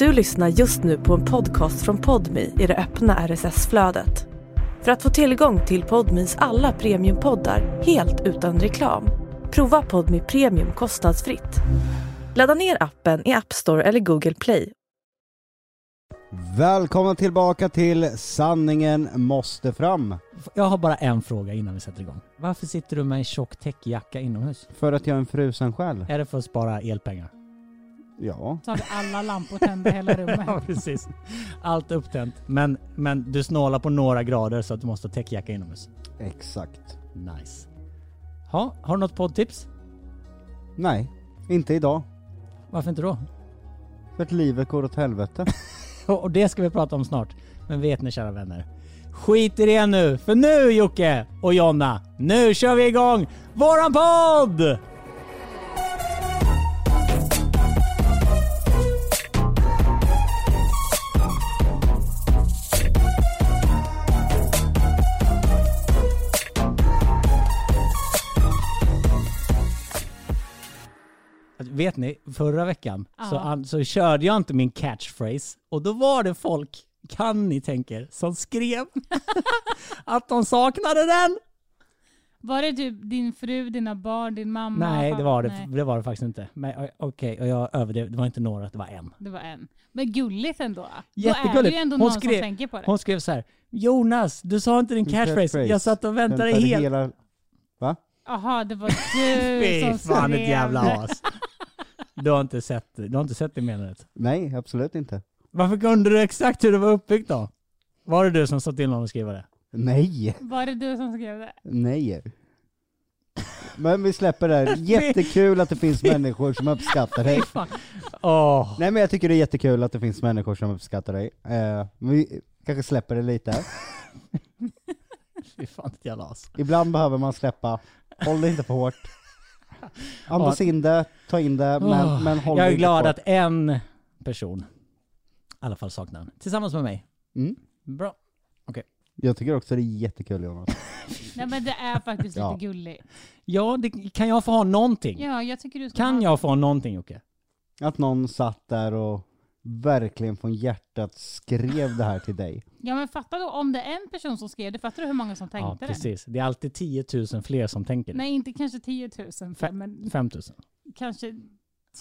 Du lyssnar just nu på en podcast från Podmi i det öppna RSS-flödet. För att få tillgång till Podmis alla premiumpoddar helt utan reklam, prova Podmi Premium kostnadsfritt. Ladda ner appen i App Store eller Google Play. Välkomna tillbaka till Sanningen måste fram. Jag har bara en fråga innan vi sätter igång. Varför sitter du med en tjock täckjacka inomhus? För att jag är en frusen själ. Är det för att spara elpengar? Ja. Så har vi alla lampor tända i hela rummet. Ja, precis. Allt upptänt. Men, men du snålar på några grader så att du måste ha täckjacka inomhus. Exakt. Nice. Ha, har du något poddtips? Nej, inte idag. Varför inte då? För att livet går åt helvete. Och det ska vi prata om snart. Men vet ni kära vänner, skit i det nu. För nu Jocke och Jonna, nu kör vi igång våran podd! Vet ni, förra veckan så, Ja. an, så körde jag inte min catchphrase och då var det folk, kan ni tänka er, som skrev att de saknade den. Var det typ din fru, dina barn, din mamma? Nej, det var det, Nej, det var det faktiskt inte. Men okej, och jag överdrev, det var inte några, det var en. det var en. Men gulligt ändå. Då är det Jättegulligt. ju ändå Hon någon skrev- som tänker på det. Hon skrev så här: Jonas, du sa inte din catchphrase. catchphrase. Jag satt och väntade Väntade hela... hela... Va? Jaha, det var du Fy som fan ett skrev. jävla as. Du har inte sett, du har inte sett det menandet. Nej, absolut inte. Varför kunde du exakt hur det var uppbyggt då? Var det du som sa till någon att skriva det? Nej, Var det du som skrev det? nej. Men vi släpper det här. Jättekul att det finns människor som uppskattar dig. Åh. Nej men jag tycker det är jättekul att det finns människor som uppskattar dig. Eh, men vi kanske släpper det lite. Fy fan ett jävla as. Ibland behöver man släppa. Håll det inte för hårt. Andas in det, ta in det, men, Åh, men håll Jag är glad för att en person i alla fall saknar den. Tillsammans med mig. Mm. Bra. Jag tycker också det är jättekul Jonas. Nej men det är faktiskt Ja. lite gulligt. Ja, det, kan jag få ha någonting? Ja, jag tycker du ska Kan ha jag få ha någonting Jocke? Att någon satt där och verkligen från hjärtat skrev det här till dig. Ja men fatta då om det är en person som skrev det, fattar du hur många som Ja, tänkte det? precis. Det är alltid 10 000 fler som tänker det. Nej inte kanske 10 000 Fe- men 5 000. kanske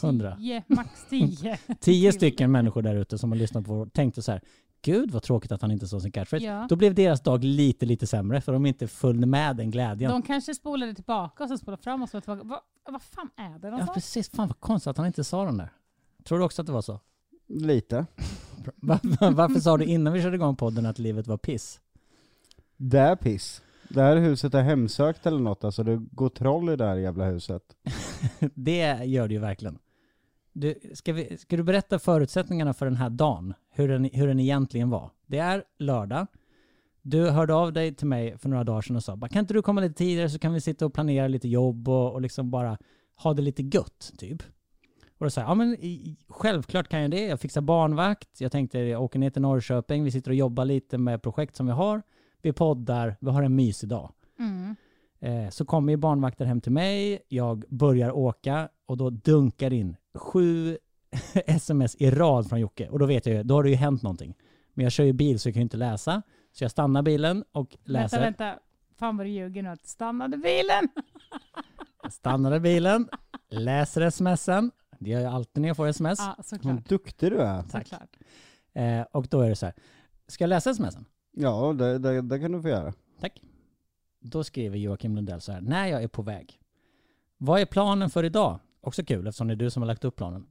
100. 10, max 10. 10 stycken människor där ute som har lyssnat på och tänkte så här. Gud vad tråkigt att han inte sa sin catchphrase. Ja. Då blev deras dag lite, lite sämre för de inte följde med den glädjen. De kanske spolade tillbaka och så spolade fram och så tillbaka. Vad, vad fan är det Ja någonstans? precis, fan vad konstigt att han inte sa den där. Tror du också att det var så? Lite. Var- Varför sa du innan vi körde igång podden att livet var piss? Det är piss. Det här huset är hemsökt eller något, alltså det går troll i det här jävla huset. Det gör det ju verkligen. Du, ska, vi, ska du berätta förutsättningarna för den här dagen? Hur den, hur den egentligen var? Det är lördag. Du hörde av dig till mig för några dagar sedan och sa kan inte du komma lite tidigare så kan vi sitta och planera lite jobb och, och liksom bara ha det lite gött, typ. Och då sa jag, ja men självklart kan jag det. Jag fixar barnvakt. Jag tänkte jag åker ner till Norrköping. Vi sitter och jobbar lite med projekt som vi har. Vi poddar. Vi har en mysig dag. Mm. Eh, så kommer ju barnvakten hem till mig, jag börjar åka och då dunkar in sju sms i rad från Jocke. Och då vet jag ju, då har det ju hänt någonting. Men jag kör ju bil så jag kan ju inte läsa. Så jag stannar bilen och läser. Vänta, vänta. Fan vad du ljuger nu stannade bilen. Jag stannade bilen, läser smsen. Det gör jag alltid när jag får sms. Ja, Vad duktig du är. Tack. såklart. Eh, och då är det så här, ska jag läsa smsen? Ja, det, det, det kan du få göra. Tack. Då skriver Joakim Lundell så här, när jag är på väg. Vad är planen för idag? Också kul eftersom det är du som har lagt upp planen.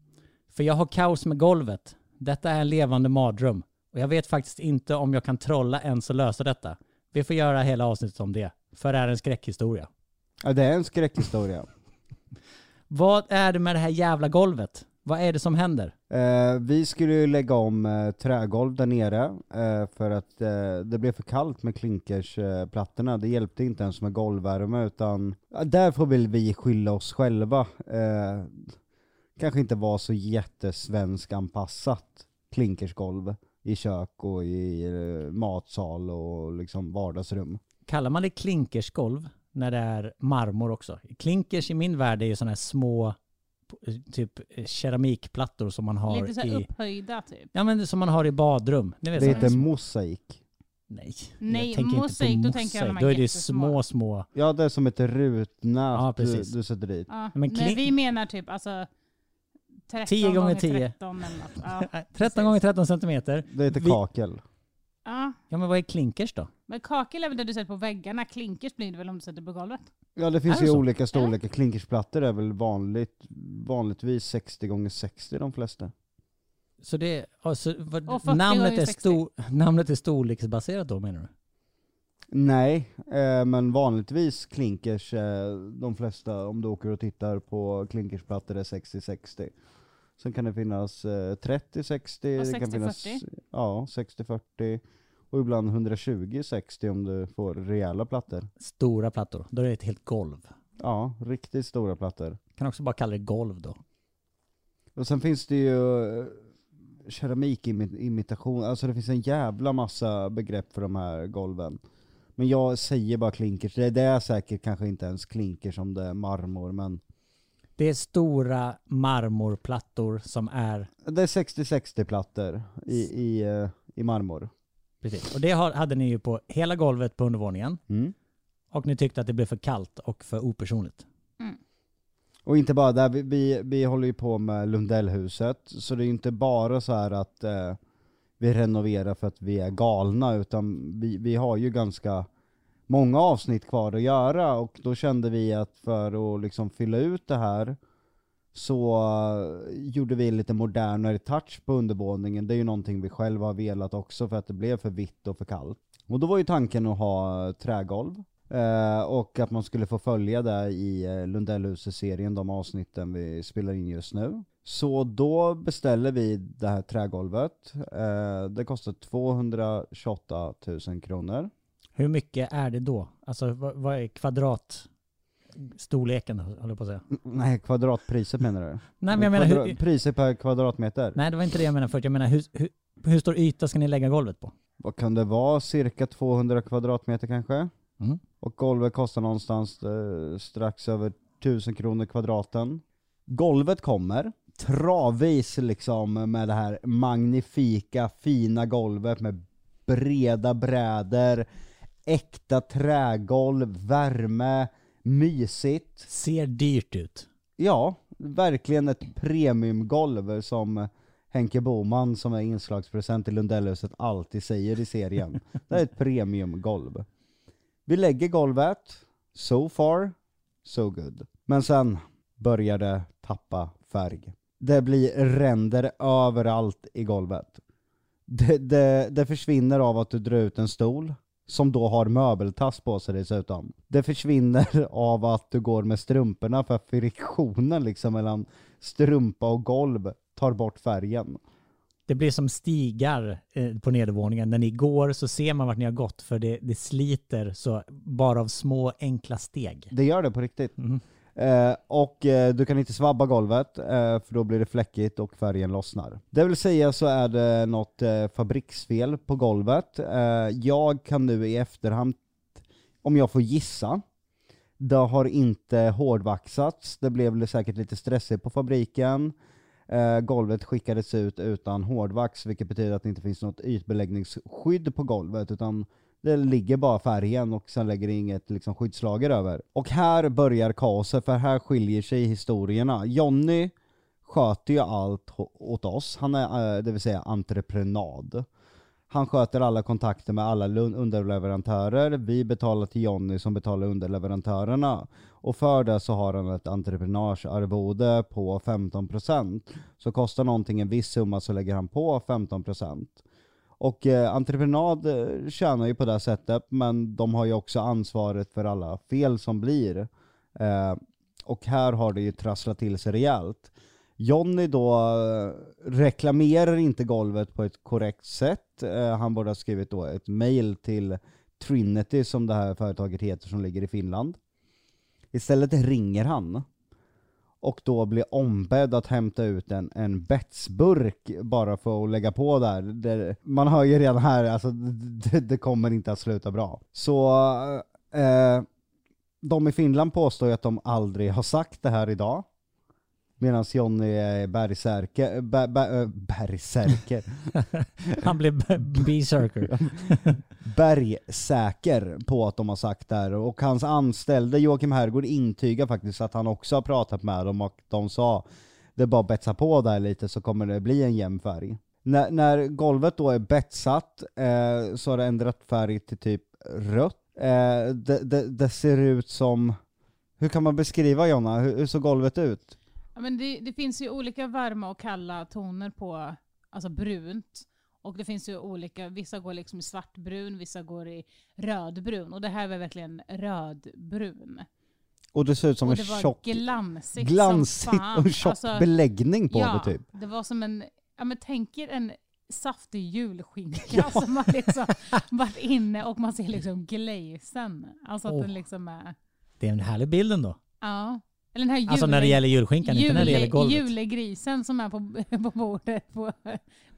För jag har kaos med golvet. Detta är en levande mardröm. Och jag vet faktiskt inte om jag kan trolla ens och lösa detta. Vi får göra hela avsnittet om det. För det är en skräckhistoria. Ja, det är en skräckhistoria. Vad är det med det här jävla golvet? Vad är det som händer? Eh, vi skulle ju lägga om eh, trägolv där nere eh, för att eh, det blev för kallt med klinkersplattorna. Eh, det hjälpte inte ens med golvvärme utan där får väl vi skylla oss själva. Eh, kanske inte var så jättesvensk anpassat klinkersgolv i kök och i eh, matsal och liksom vardagsrum. Kallar man det klinkersgolv när det är marmor också? Klinkers i min värld är ju sådana här små typ eh, keramikplattor som man har Lite så i... upphöjda typ. Ja men som man har i badrum. Ni vet, Det heter mosaik. Nej, Nej, jag tänker mosaik, inte då på tänker jag de mosaik. här Då är det små, små... Ja, det är som ett rutnät Ja, du, precis. du sätter dit. Ja. Men Men, vi menar typ alltså 13 10 gånger gånger 10. 13 eller något. Ja. 13 gånger 13 centimeter. Det heter Vi- kakel. Ja. Ja men vad är klinkers då? Men kakel är väl det du sätter på väggarna, klinkers blir det väl om du sätter på golvet? Ja det finns Är det ju så? olika storlekar. Klinkersplattor är väl vanligt, vanligtvis 60 gånger 60 de flesta. Så det, alltså, vad, Och 40 namnet, gånger är 60. stor, namnet är storleksbaserat då menar du? Nej, eh, men vanligtvis klinkers, eh, de flesta, om du åker och tittar på klinkersplattor är 60-60. Sen kan det finnas eh, 30-60, Och det kan finnas 60-40? ja, 60-40 och ibland 120-60 om du får rejäla plattor. Stora plattor. Då är det ett helt golv. Ja, riktigt stora plattor. Kan också bara kalla det golv då. Och sen finns det ju eh, keramikimitation, alltså det finns en jävla massa begrepp för de här golven. Men jag säger bara klinkers, det, är säkert kanske inte ens klinkers som det är marmor, men Det är stora marmorplattor som är, det är 60-60 plattor i, i, eh, i marmor. precis. Och det har, hade ni ju på hela golvet på undervåningen. Mm. Och ni tyckte att det blev för kallt och för opersonligt. Och inte bara där, vi, vi, vi håller ju på med Lundellhuset, så det är ju inte bara så här att eh, vi renoverar för att vi är galna, utan vi, vi har ju ganska många avsnitt kvar att göra, och då kände vi att för att liksom fylla ut det här så eh, gjorde vi lite modernare touch på undervåningen. Det är ju någonting vi själva har velat också för att det blev för vitt och för kallt. Och då var ju tanken att ha eh, trägolv. Eh, och att man skulle få följa det i eh, Lundellhuset-serien, de avsnitten vi spelar in just nu. Så då beställer vi det här trägolvet. Eh, det kostar 228 000 kronor. Hur mycket är det då? Alltså vad, vad är kvadratstorleken, håller jag på att säga. Nej, kvadratpriset menar du? Nej men jag menar, Kvadra- hur, Priset per kvadratmeter? nej det var inte det jag menade förut. Jag menar, hur, hur, hur stor yta ska ni lägga golvet på? Vad kan det vara? Cirka 200 kvadratmeter kanske? Mm. Och golvet kostar någonstans eh, strax över 1000 kronor kvadraten. Golvet kommer, travis liksom med det här magnifika, fina golvet med breda brädor, äkta trägolv, värme, mysigt. Ser dyrt ut. Ja, verkligen ett premiumgolv som Henke Boman som är inslagspresent i Lundellhuset alltid säger i serien. Det är ett premiumgolv. Vi lägger golvet, so far, so good. Men sen börjar det tappa färg. Det blir ränder överallt i golvet. Det, det, det försvinner av att du drar ut en stol, som då har möbeltass på sig dessutom. Det försvinner av att du går med strumporna för friktionen liksom mellan strumpa och golv tar bort färgen. Det blir som stigar eh, på nedervåningen. När ni går så ser man vart ni har gått för det, det sliter så bara av små enkla steg. Det gör det på riktigt. Mm. Eh, och eh, du kan inte svabba golvet, eh, för då blir det fläckigt och färgen lossnar. Det vill säga så är det något eh, fabriksfel på golvet. Eh, jag kan nu i efterhand, om jag får gissa, det har inte hårdvaxats, det blev säkert lite stressigt på fabriken. Eh, golvet skickades ut utan hårdvax, vilket betyder att det inte finns något ytbeläggningsskydd på golvet, utan det ligger bara färgen och sen lägger det inget liksom, skyddslager över. Och här börjar kaoset, för här skiljer sig historierna. Jonny sköter ju allt åt oss, han är eh, det vill säga entreprenad. Han sköter alla kontakter med alla underleverantörer, vi betalar till Jonny som betalar underleverantörerna. Och för det så har han ett entreprenörsarvode på 15%. Så kostar någonting en viss summa så lägger han på 15%. Och eh, entreprenad eh, tjänar ju på det sättet, men de har ju också ansvaret för alla fel som blir. Eh, och här har det ju trasslat till sig rejält. Jonny då eh, reklamerar inte golvet på ett korrekt sätt. Eh, han borde ha skrivit då ett mail till Trinity som det här företaget heter som ligger i Finland. Istället ringer han och då blir ombedd att hämta ut en, en betsburk bara för att lägga på där. Det, man hör ju redan här, alltså det, det kommer inte att sluta bra. Så eh, de i Finland påstår ju att de aldrig har sagt det här idag. Medan Jonny är bergsärker, bä, ö, bergsärker, Han blev b- berserker. bergsäker på att de har sagt det här. Och hans anställde Joakim Herrgård intygar faktiskt att han också har pratat med dem och de sa det är bara att betsa på där lite så kommer det bli en jämn färg. När, när golvet då är betsat eh, så har det ändrat färg till typ rött. Eh, det, det, det ser ut som, hur kan man beskriva Jonna, hur, hur såg golvet ut? Ja, men det, det finns ju olika varma och kalla toner på alltså brunt. Och det finns ju olika, vissa går liksom i svartbrun, vissa går i rödbrun. Och det här var verkligen rödbrun. Och det ser ut som en tjock, glansigt glansigt och tjock Alltså, beläggning på ja, det typ. det var som en, ja men tänk er en saftig julskinka som har liksom varit inne och man ser liksom glazen. Alltså att den liksom är, Det är en härlig bild ändå. ja. Eller den här jule, Alltså när det gäller julskinkan, inte när det gäller golvet. julegrisen som är på, på bordet, på,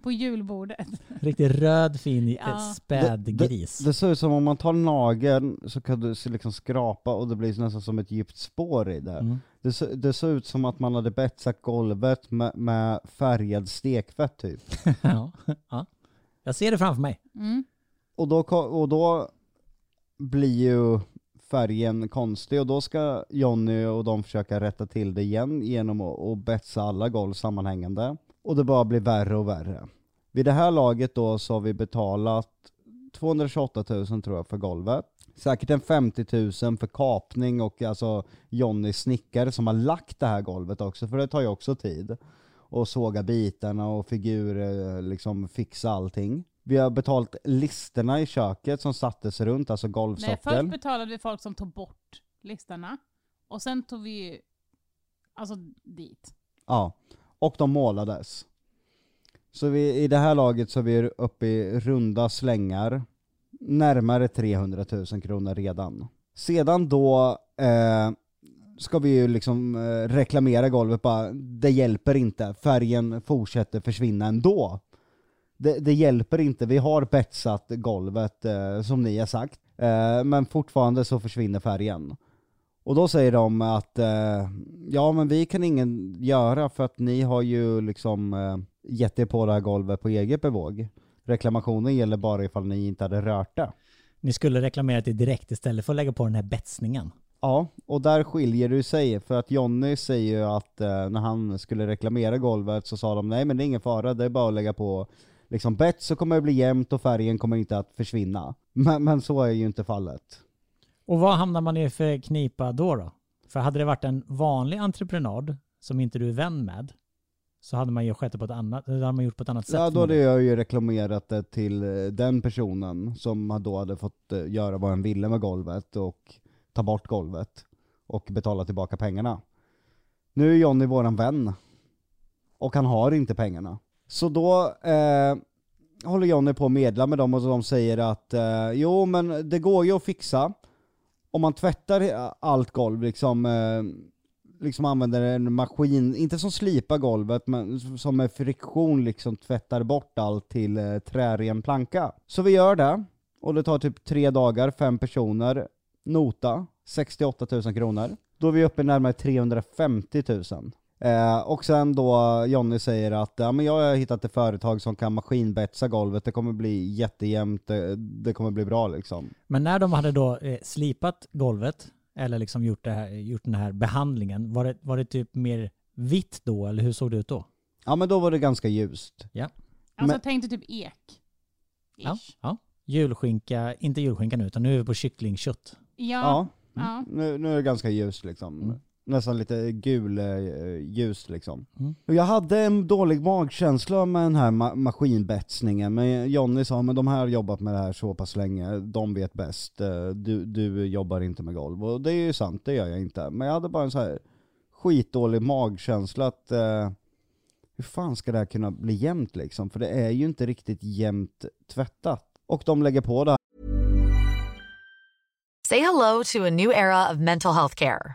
på julbordet. Riktigt röd, fin, Ja. ja. späd Det- det- gris. Det ser ut som om man tar nageln så kan du liksom skrapa och det blir nästan som ett djupt spår i det. Mm. Det, ser, det ser ut som att man hade betsat golvet med, med färgad stekfett typ. ja. ja. Jag ser det framför mig. Mm. Och då, och då blir ju färgen konstig och då ska Jonny och de försöka rätta till det igen genom att, betsa alla golv sammanhängande. Och det bara blir värre och värre. Vid det här laget då så har vi betalat 228 000 tror jag för golvet. Säkert en 50 000 för kapning och alltså Jonny snickare som har lagt det här golvet också, för det tar ju också tid. Och såga bitarna och figurer, eh, liksom fixa allting. Vi har betalt listerna i köket som sattes runt, alltså Nej, golvsockel. först betalade vi folk som tog bort listorna. Och sen tog vi alltså dit. Ja, och de målades. Så vi, i det här laget så är vi uppe i runda slängar, närmare 300 000 kronor redan. Sedan då eh, ska vi ju liksom eh, reklamera golvet bara, det hjälper inte, färgen fortsätter försvinna ändå. Det, det hjälper inte, vi har betsat golvet eh, som ni har sagt, eh, men fortfarande så försvinner färgen. Och då säger de att eh, ja men vi kan ingen göra för att ni har ju liksom eh, gett er på det här golvet på eget bevåg. Reklamationen gäller bara ifall ni inte hade rört det. Ni skulle reklamera det direkt istället för att lägga på den här betsningen. Ja, och där skiljer det sig för att Jonny säger ju att eh, när han skulle reklamera golvet så sa de nej men det är ingen fara, det är bara att lägga på liksom bett så kommer det bli jämnt och färgen kommer inte att försvinna. Men, men så är ju inte fallet. Och vad hamnar man i för knipa då då? För hade det varit en vanlig entreprenad som inte du är vän med så hade man ju skett det på ett annat, hade man gjort på ett annat sätt. Ja, då hade jag ju reklamerat det till eh, den personen som då hade fått eh, göra vad han ville med golvet och ta bort golvet och betala tillbaka pengarna. Nu är Jonny våran vän. Och han har inte pengarna. Så då eh, håller Jonny på att medla med dem och de säger att eh, jo men det går ju att fixa om man tvättar allt golv liksom eh, liksom använder en maskin, inte som slipar golvet, men som med friktion liksom tvättar bort allt till eh, trären planka. Så vi gör det, och det tar typ tre dagar, fem personer, nota, 68 000 kronor. Då är vi uppe i närmare 350 000. Eh, och sen då Jonny säger att ja, men jag har hittat ett företag som kan maskinbetsa golvet, det kommer bli jättejämnt, det, det kommer bli bra liksom. Men när de hade då eh, slipat golvet eller liksom gjort, det här, gjort den här behandlingen, var det, var det typ mer vitt då eller hur såg det ut då? Ja men då var det ganska ljust. Alltså Men- tänk dig typ ek. Ja. Ish. ja. Julskinka, inte julskinka nu utan nu är vi på kycklingkött. Ja. Ja, ja. Nu, nu är det ganska ljust liksom. Mm. Nästan lite gul eh, ljus liksom. Mm. Och Jag hade en dålig magkänsla med den här ma- maskinbetsningen, men Jonny sa men de här har jobbat med det här så pass länge, de vet bäst. Eh, Du, du jobbar inte med golv. Och det är ju sant, det gör jag inte. Men jag hade bara en så här skitdålig magkänsla att eh, hur fan ska det här kunna bli jämnt liksom? För det är ju inte riktigt jämnt tvättat. Och de lägger på det här Say hello to a new era of mental health care.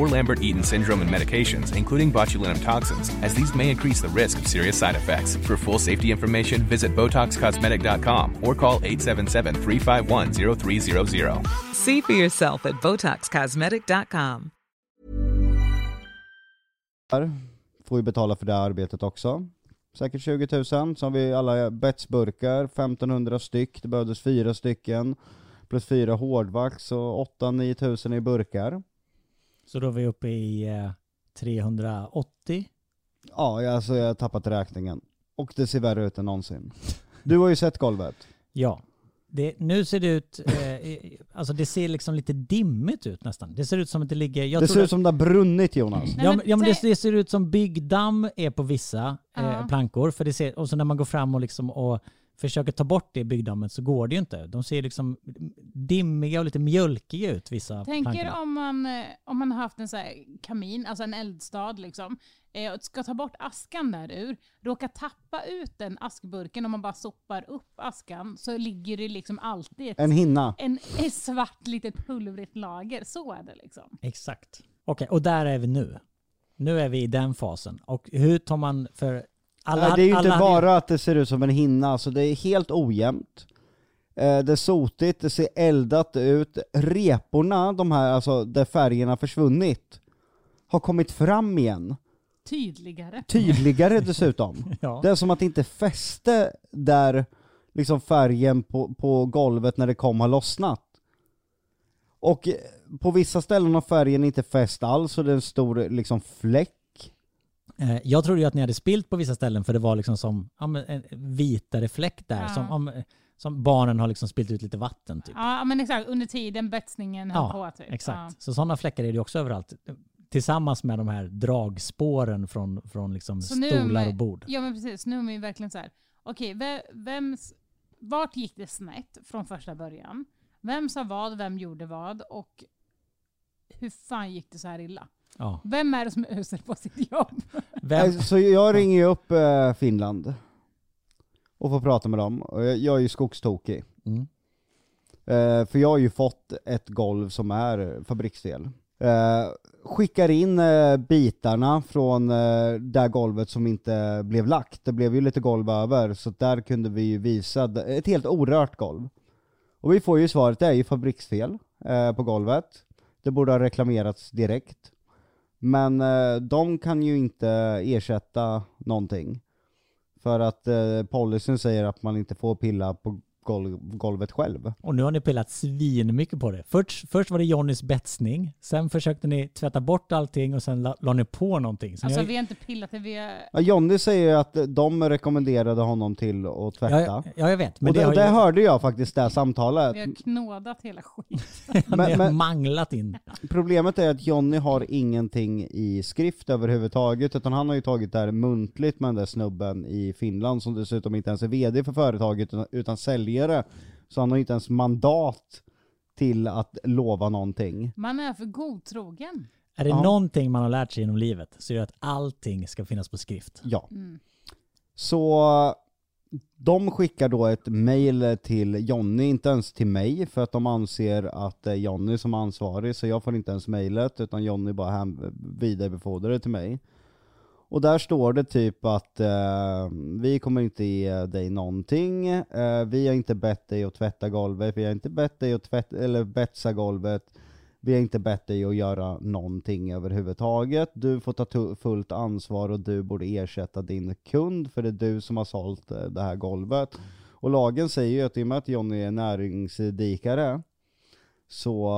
or Lambert-Eaton syndrome and medications, including botulinum toxins, as these may increase the risk of serious side effects. For full safety information, visit BotoxCosmetic.com or call 877-351-0300. See for yourself at BotoxCosmetic.com. Får ju betala för det här arbetet också. Säkert 20 000. Så har vi alla betsburkar, 1500 styck, det behövdes fyra stycken. Plus fyra hårdvax och 8-9 tusen i burkar. Så då är vi uppe i eh, 380. Ja, jag- alltså jag har tappat räkningen. Och det ser värre ut än någonsin. Du har ju sett golvet. Ja. Det, nu ser det ut, eh, alltså det ser liksom lite dimmigt ut nästan. Det ser ut som att det ligger... Jag det ser att- ut som det har brunnit Jonas. Nej, Ja, men ja, men det, det ser ut som byggdamm är på vissa eh, Ja. plankor. För det ser, och så när man går fram och, liksom, och försöker ta bort det byggdammet så går det ju inte. De ser liksom dimmiga och lite mjölkiga ut vissa Tänker plankorna. om man, eh, om man har haft en så här kamin, alltså en eldstad liksom, eh, och ska ta bort askan där ur, råkar tappa ut den askburken och man bara sopar upp askan så ligger det liksom alltid ett, En hinna. en, ett svart litet pulvrigt lager. Så är det liksom. Exakt. Okej, och där är vi nu. Nu är vi i den fasen. Och hur tar man för... Alla, Nej, det är ju inte hade ju- bara att det ser ut som en hinna, alltså det är helt ojämnt. Eh, Det är sotigt, det ser eldat ut. Reporna, de här, alltså där färgerna försvunnit, har kommit fram igen. Tydligare. Tydligare dessutom. Ja. Det är som att det inte fäste där liksom färgen på, på golvet när det kom har lossnat. Och på vissa ställen har färgen inte fäst alls och det är en stor liksom fläck. Eh, Jag trodde ju att ni hade spilt på vissa ställen för det var liksom som ja, en vitare fläck där. Ja. Som, om, som barnen har liksom spilt ut lite vatten typ. Ja men exakt, under tiden betsningen höll Ja, på. Typ. Exakt. Så sådana fläckar är det också överallt. Tillsammans med de här dragspåren från, från liksom Så stolar och bord. Ja men precis, nu är man ju verkligen så här. okej, vems, vart gick det snett från första början? Vem sa vad, vem gjorde vad och hur fan gick det så här illa? Ja. Vem är det som är usel på sitt jobb? Vem, Så jag ringer ju upp eh, Finland och får prata med dem. Och jag, jag är ju skogstokig. mm. Eh, för jag har ju fått ett golv som är fabriksdel. Eh, skickar in eh, bitarna från eh, det här golvet som inte blev lagt. Det blev ju lite golv över, så där kunde vi ju visa d- ett helt orört golv. Och vi får ju svaret, det är ju fabriksfel eh, på golvet. Det borde ha reklamerats direkt. Men eh, de kan ju inte ersätta någonting. För att eh, policyn säger att man inte får pilla på golvet själv. Och nu har ni pillat svin mycket på det. Först, först var det Johnnys betsning, sen försökte ni tvätta bort allting och sen la, la ni på någonting. Så Alltså har- vi har inte pillat det, vi har... Ja, Jonny säger ju att de rekommenderade honom till att tvätta. ja, ja, jag vet. Men och det, det det ju, hörde jag faktiskt det här samtalet. Vi har knådat hela skiten. ni men- manglat in. Problemet är att Jonny har ingenting i skrift överhuvudtaget, utan han har ju tagit det här muntligt med den där snubben i Finland som dessutom inte ens är VD för företaget utan, utan säljare. Så han har inte ens mandat till att lova någonting. Man är för godtrogen. Är det Ja. någonting man har lärt sig genom livet så är det att allting ska finnas på skrift. Ja. Mm. Så de skickar då ett mail till Jonny, inte ens till mig, för att de anser att det är Jonny som är ansvarig, så jag får inte ens mailet, utan Jonny bara vidarebefordrar det till mig. Och där står det typ att eh, vi kommer inte ge dig någonting, eh, vi har inte bett dig att tvätta golvet, vi har inte bett dig att tvätta, eller betsa golvet, vi har inte bett dig att göra någonting överhuvudtaget. Du får ta fullt ansvar och du borde ersätta din kund för det är du som har sålt eh, det här golvet. Och lagen säger ju att i och med att Johnny är näringsdikare så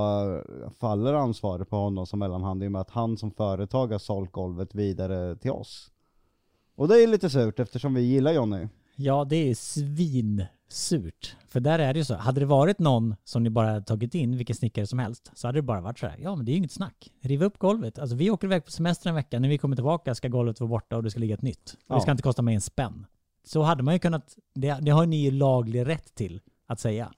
eh, faller ansvaret på honom som mellanhand i och med att han som företag har sålt golvet vidare till oss. Och det är lite surt eftersom vi gillar Johnny. Ja, det är svinsurt. För där är det ju så. Hade det varit någon som ni bara hade tagit in, vilken snickare som helst, så hade det bara varit så här. Ja, men det är ju inget snack. Riv upp golvet. Alltså vi åker iväg på semester en vecka. När vi kommer tillbaka ska golvet vara borta och det ska ligga ett nytt. Ja. Det ska inte kosta mig en spänn. Så hade man ju kunnat, det, det har ni ju laglig rätt till att säga.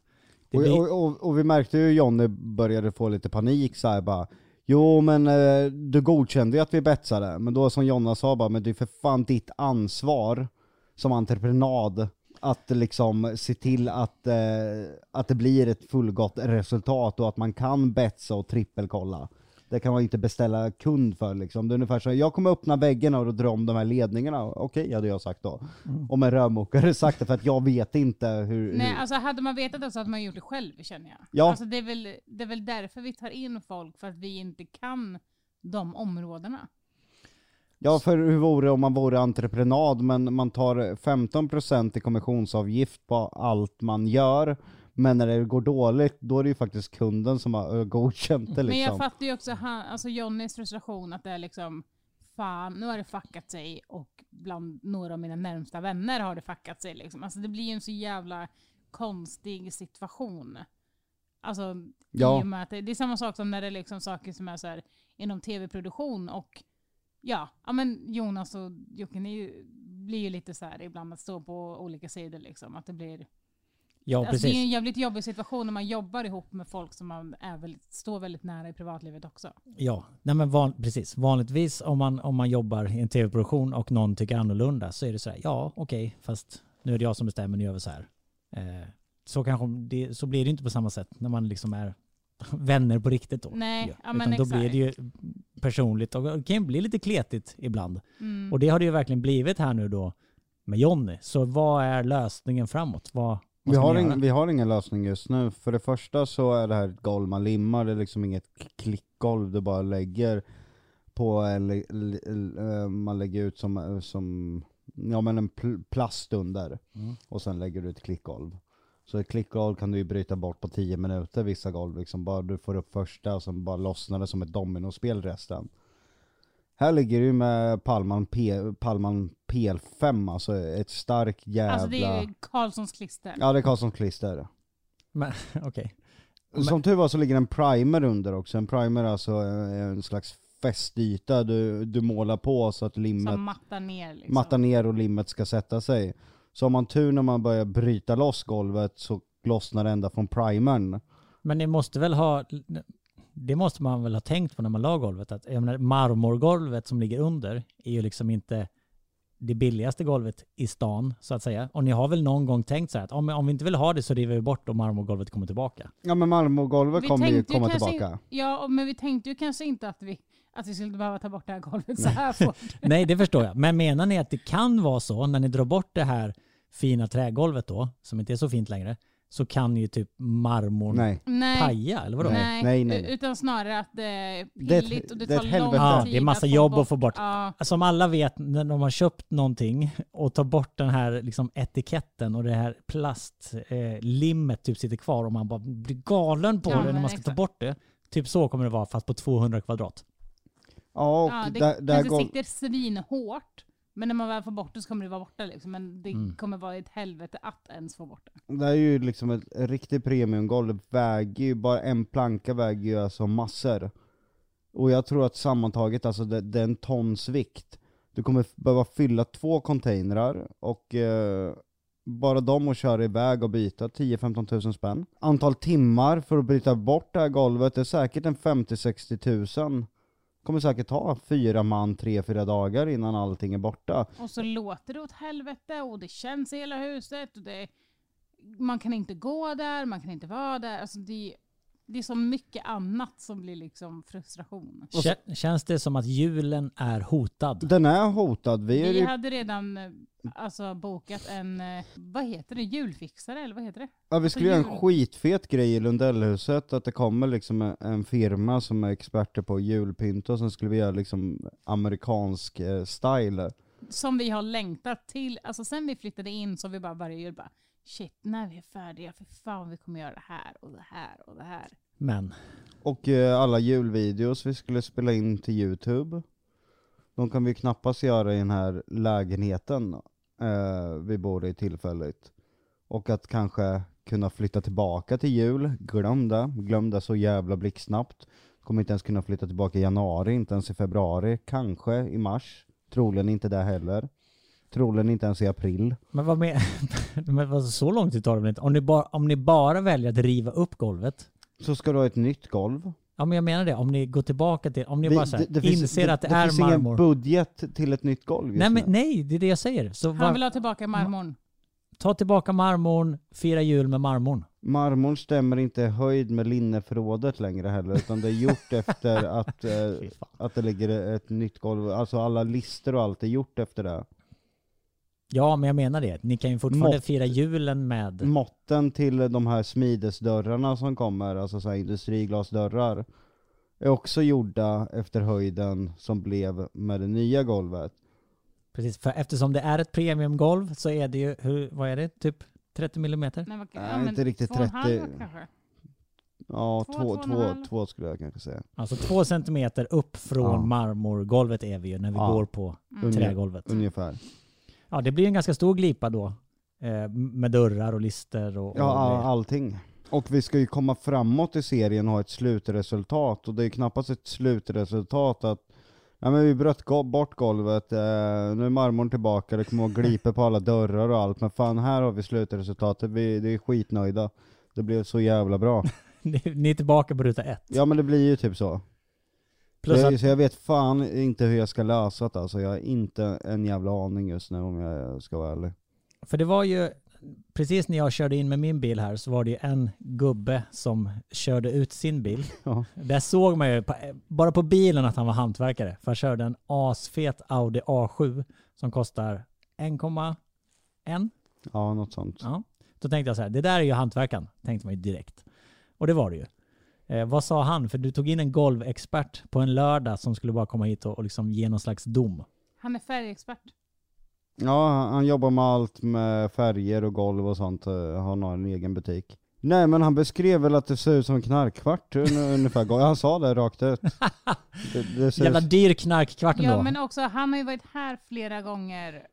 Och, blir, och, och, och vi märkte ju Johnny började få lite panik så här bara Jo men eh, du godkände ju att vi betsade, men då som Jonna sa bara, men det är för fan ditt ansvar som entreprenad att liksom se till att, eh, att det blir ett fullgott resultat och att man kan betsa och trippelkolla. Det kan man inte beställa kund för liksom. Det är ungefär så, jag kommer öppna väggarna och dra om de här ledningarna. Okej, hade jag sagt då. Om en rörmokare sagt det, för att jag vet inte hur... Nej, hur... alltså hade man vetat det så hade man gjort det själv känner jag. Ja. Alltså det är, väl, det är väl därför vi tar in folk, för att vi inte kan de områdena. Ja, för hur vore det om man vore entreprenad, men man tar 15% i kommissionsavgift på allt man gör, men när det går dåligt, då är det ju faktiskt kunden som har eh, godkänt det Men jag liksom. fattar ju också han, alltså Johnnys frustration att det är liksom, fan nu har det fuckat sig och bland några av mina närmsta vänner har det fuckat sig liksom. Alltså det blir ju en så jävla konstig situation. Alltså Ja. i och med att det, det är samma sak som när det är liksom saker som är så här inom tv-produktion och ja, ja men Jonas och Jocke ni blir ju lite så här ibland att stå på olika sidor liksom. Att det blir ja, Alltså precis. det är en jävligt jobbig situation när man jobbar ihop med folk som man är väldigt, står väldigt nära i privatlivet också. Ja, nej men van, precis. Vanligtvis om man, om man jobbar i en tv-produktion och någon tycker annorlunda så är det så här, ja okej, fast nu är det jag som bestämmer, nu gör vi så här. Eh, så, kanske det, så blir det inte på samma sätt när man liksom är vänner på riktigt då. Nej, Ja, Utan då exakt. blir det ju personligt och det kan ju bli lite kletigt ibland. Mm. Och det har det ju verkligen blivit här nu då med Jonny. Så vad är lösningen framåt? Vad Vi har, ing, vi har ingen lösning just nu. För det första så är det här ett golv man limmar, det är liksom inget klickgolv du bara lägger på, eller, eller, eh, man lägger ut som, eh, som ja men en pl- plast under, Mm. och sen lägger du ett klickgolv. Så ett klickgolv kan du ju bryta bort på 10 minuter, vissa golv liksom, bara du får upp första och sen bara lossnar det som ett dominospel resten. Här ligger du med Palman, P, Palman PL5, alltså ett starkt jävla... Alltså det är Karlssons klister. Ja det är Karlssons klister. Men, okej. Som tur var så ligger en primer under också, en primer är alltså eh, en slags fästyta du, du målar på så att limmet som mattar ner liksom. mattar ner och limmet ska sätta sig. Så har man tur när man börjar bryta loss golvet så lossnar det ända från primern. Men ni måste väl ha, det måste man väl ha tänkt på när man la golvet, att jag menar, marmorgolvet som ligger under är ju liksom inte det billigaste golvet i stan, så att säga. Och ni har väl någon gång tänkt så här att om, om vi inte vill ha det så river vi bort och marmorgolvet kommer tillbaka. Ja men marmorgolvet Vi kommer ju komma kanske tillbaka. Ja, men vi tänkte ju kanske inte att vi, att vi skulle behöva ta bort det här golvet så här fort. Nej, det förstår jag. Men menar ni att det kan vara så när ni drar bort det här fina trägolvet då, som inte är så fint längre, så kan ju typ marmorn Nej. Paja, eller vadå? Nej. Nej, nej, nej. utan snarare att det är pilligt och det det är tar lång helvete. Ja, tid det är massa att jobb att få bort. Ja, Som alla vet när de har köpt någonting och tar bort den här liksom etiketten och det här plastlimmet eh, typ sitter kvar och man bara blir galen på Ja, det när man ska ta exakt. bort det. Typ så kommer det vara fast på 200 kvadrat. Ja och ja, det där, där kanske golv... sitter svinhårt. Men när man väl får bort det så kommer det vara borta liksom. Men det Mm. kommer vara ett helvete att ens få bort det. Det är ju liksom ett riktigt premiumgolv, det väger ju, bara en planka väger ju alltså massor. Och jag tror att sammantaget, alltså det, det är en tons vikt. Du kommer behöva fylla två containrar och eh, bara de att köra iväg och byta 10-15 tusen spänn. Antal timmar för att bryta bort det här golvet är säkert en 50-60 tusen. Kommer säkert ta fyra man, tre, fyra dagar innan allting är borta. Och så låter det åt helvete och det känns i hela huset. Och det, man kan inte gå där, man kan inte vara där. Alltså det, det är så mycket annat som blir liksom frustration. Kä- Känns det som att julen är hotad? Den är hotad. Vi är Vi ju, hade redan eh, alltså, bokat en, eh, vad heter det, julfixare eller vad heter det? ja, vi skulle göra en jul. skitfet grej i Lundellhuset, att det kommer liksom en- en firma som är experter på julpynt och sen skulle vi göra liksom amerikansk eh, style. Som vi har längtat till. Alltså sen vi flyttade in så har vi bara varje jul bara shit, när vi är färdiga, för fan vi kommer göra det här och det här och det här. Men Och eh, alla julvideos vi skulle spela in till youtube, de kan vi knappast göra i den här lägenheten eh, vi bor i tillfälligt. Och att kanske kunna flytta tillbaka till jul, glöm det, glöm det så jävla blixtsnabbt. Kommer inte ens kunna flytta tillbaka i januari, inte ens i februari, kanske i mars. Troligen inte där heller. Troligen inte ens i april. Men vad med, men vad, så lång tid tar det väl inte? Om ni, bara, om ni bara väljer att riva upp golvet, Så ska du ha ett nytt golv. ja men jag menar det, om ni går tillbaka till, om ni Vi- bara så här, det- det finns- inser att det, det är finns ingen marmor. budget till ett nytt golv just Nej men nu. nej, det är det jag säger. Så Han var, vill ha tillbaka marmorn. ta tillbaka marmorn, fira jul med marmorn. Marmorn stämmer inte höjd med linneförrådet längre heller, utan det är gjort efter att, eh, att det ligger ett nytt golv. Alltså alla lister och allt är gjort efter det. Ja men jag menar det, ni kan ju fortfarande Mått- fira julen med... Måtten till de här smidesdörrarna som kommer, alltså så här industriglasdörrar, är också gjorda efter höjden som blev med det nya golvet. Precis, för eftersom det är ett premiumgolv så är det ju, hur, vad är det, typ 30 millimeter? Nej, vad- Nej, inte riktigt två och en halv 30. kanske. Ja, Två, två, två två skulle jag kanske säga. Alltså två centimeter upp från Ja. marmorgolvet är vi ju när vi Ja. går på Mm. trägolvet. Ungefär. Ja det blir en ganska stor glipa då. Eh, med dörrar och lister och... Ja, och allting. Och vi ska ju komma framåt i serien och ha ett slutresultat, och det är knappast ett slutresultat att Ja men vi bröt bort golvet, eh, nu är marmorn tillbaka, det kommer att glipa på alla dörrar och allt, men fan här har vi slutresultatet, vi, vi är skitnöjda. Det blev så jävla bra. ni, ni är tillbaka på ruta ett. Ja men det blir ju typ så. Plus att, jag, så jag vet fan inte hur jag ska lösa det alltså, jag har inte en jävla aning just nu om jag ska vara ärlig. för det var ju, precis när jag körde in med min bil här så var det ju en gubbe som körde ut sin bil. Ja. Där såg man ju bara på bilen att han var hantverkare. För han körde en asfet Audi A7 som kostar 1,1 Ja, något sånt. Ja. Då tänkte jag så här, det där är ju hantverkaren, tänkte man ju direkt. Och det var det ju. Eh, vad sa han? För du tog in en golvexpert på en lördag som skulle bara komma hit och, och liksom ge någon slags dom. Han är färgexpert. Ja, han- jobbar med allt med färger och golv och sånt, eh, han har en egen butik. Nej men han beskrev väl att det ser ut som en knarkkvart un- ungefär, han sa det rakt ut. Det, det ser Jävla ut- dyr knarkkvart ändå. Ja men också, han har ju varit här flera gånger.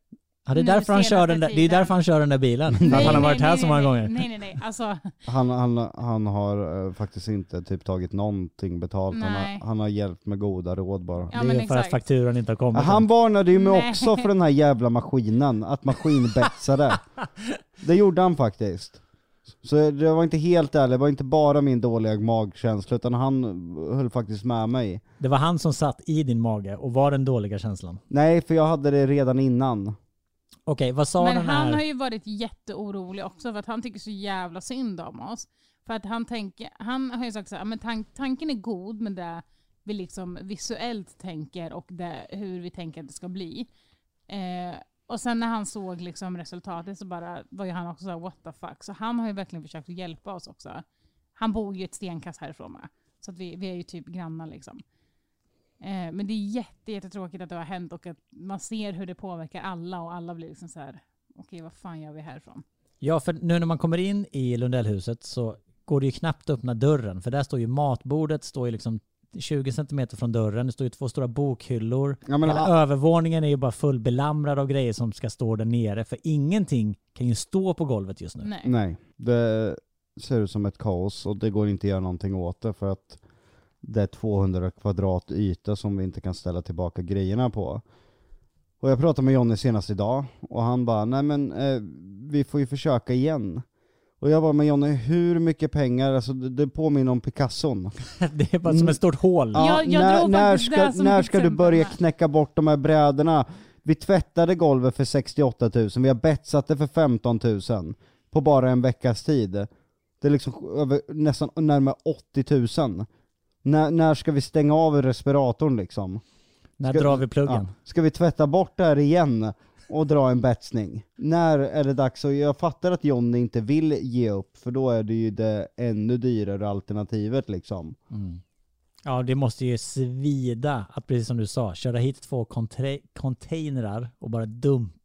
Ja, det, är därför han kör den där, det är därför han kör den där bilen. För att han har varit här så många nej, gånger. Nej nej nej, alltså han, han, han har eh, faktiskt inte typ tagit någonting betalt, han Nej. har, han har hjälpt med goda råd bara. Ja, det men är för att exakt. fakturan inte har kommit. Han varnade ju mig Nej. också för den här jävla maskinen, att maskinbetsade. det gjorde han faktiskt. Så det var inte helt ärligt, det var inte bara min dåliga magkänsla, utan han höll faktiskt med mig. Det var han som satt i din mage och var den dåliga känslan. Nej, för jag hade det redan innan. Okej, vad sa Men den han här? har ju varit jätteorolig också för att han tycker så jävla synd om oss. För att han tänker, han har ju sagt så här, men tank, tanken är god med det vi liksom visuellt tänker och det, hur vi tänker att det ska bli. Eh, och sen när han såg liksom resultatet så bara var ju han också så här, what the fuck. Så han har ju verkligen försökt att hjälpa oss också. Han bor ju ett stenkast härifrån med. Så att vi, vi är ju typ grannar liksom. Eh, men det är jätte, jättetråkigt att det har hänt och att man ser hur det påverkar alla och alla blir liksom så här, okej vad fan gör vi härifrån? Ja, för nu när man kommer in i Lundellhuset så går det ju knappt att öppna dörren. För där står ju matbordet, står ju liksom 20 centimeter från dörren. Det står ju två stora bokhyllor. Ja, men, Hela övervåningen är ju bara fullbelamrad av grejer som ska stå där nere. För ingenting kan ju stå på golvet just nu. Nej. nej, det ser ut som ett kaos och det går inte att göra någonting åt det för att det är 200 kvadrat yta som vi inte kan ställa tillbaka grejerna på. Och jag pratade med Jonny senast idag och han bara, nej men eh, vi får ju försöka igen. Och jag bara, men Jonny, hur mycket pengar, alltså det, det påminner om Picasson. Det är bara som ett stort hål. Ja, Jag- jag när, när ska, när ska du börja knäcka bort de här brädorna? Vi tvättade golvet för 68 000, vi har betsat det för 15 000 på bara en veckas tid. Det är liksom över, nästan närmare 80 000. När, när ska vi stänga av respiratorn liksom? När Ska- drar vi pluggen? Ja. Ska vi tvätta bort det här igen och dra en betsning? När är det dags? Och jag fattar att Jonny inte vill ge upp, för då är det ju det ännu dyrare alternativet liksom. Mm. Ja, det måste ju svida att precis som du sa, köra hit två containrar och bara dumpa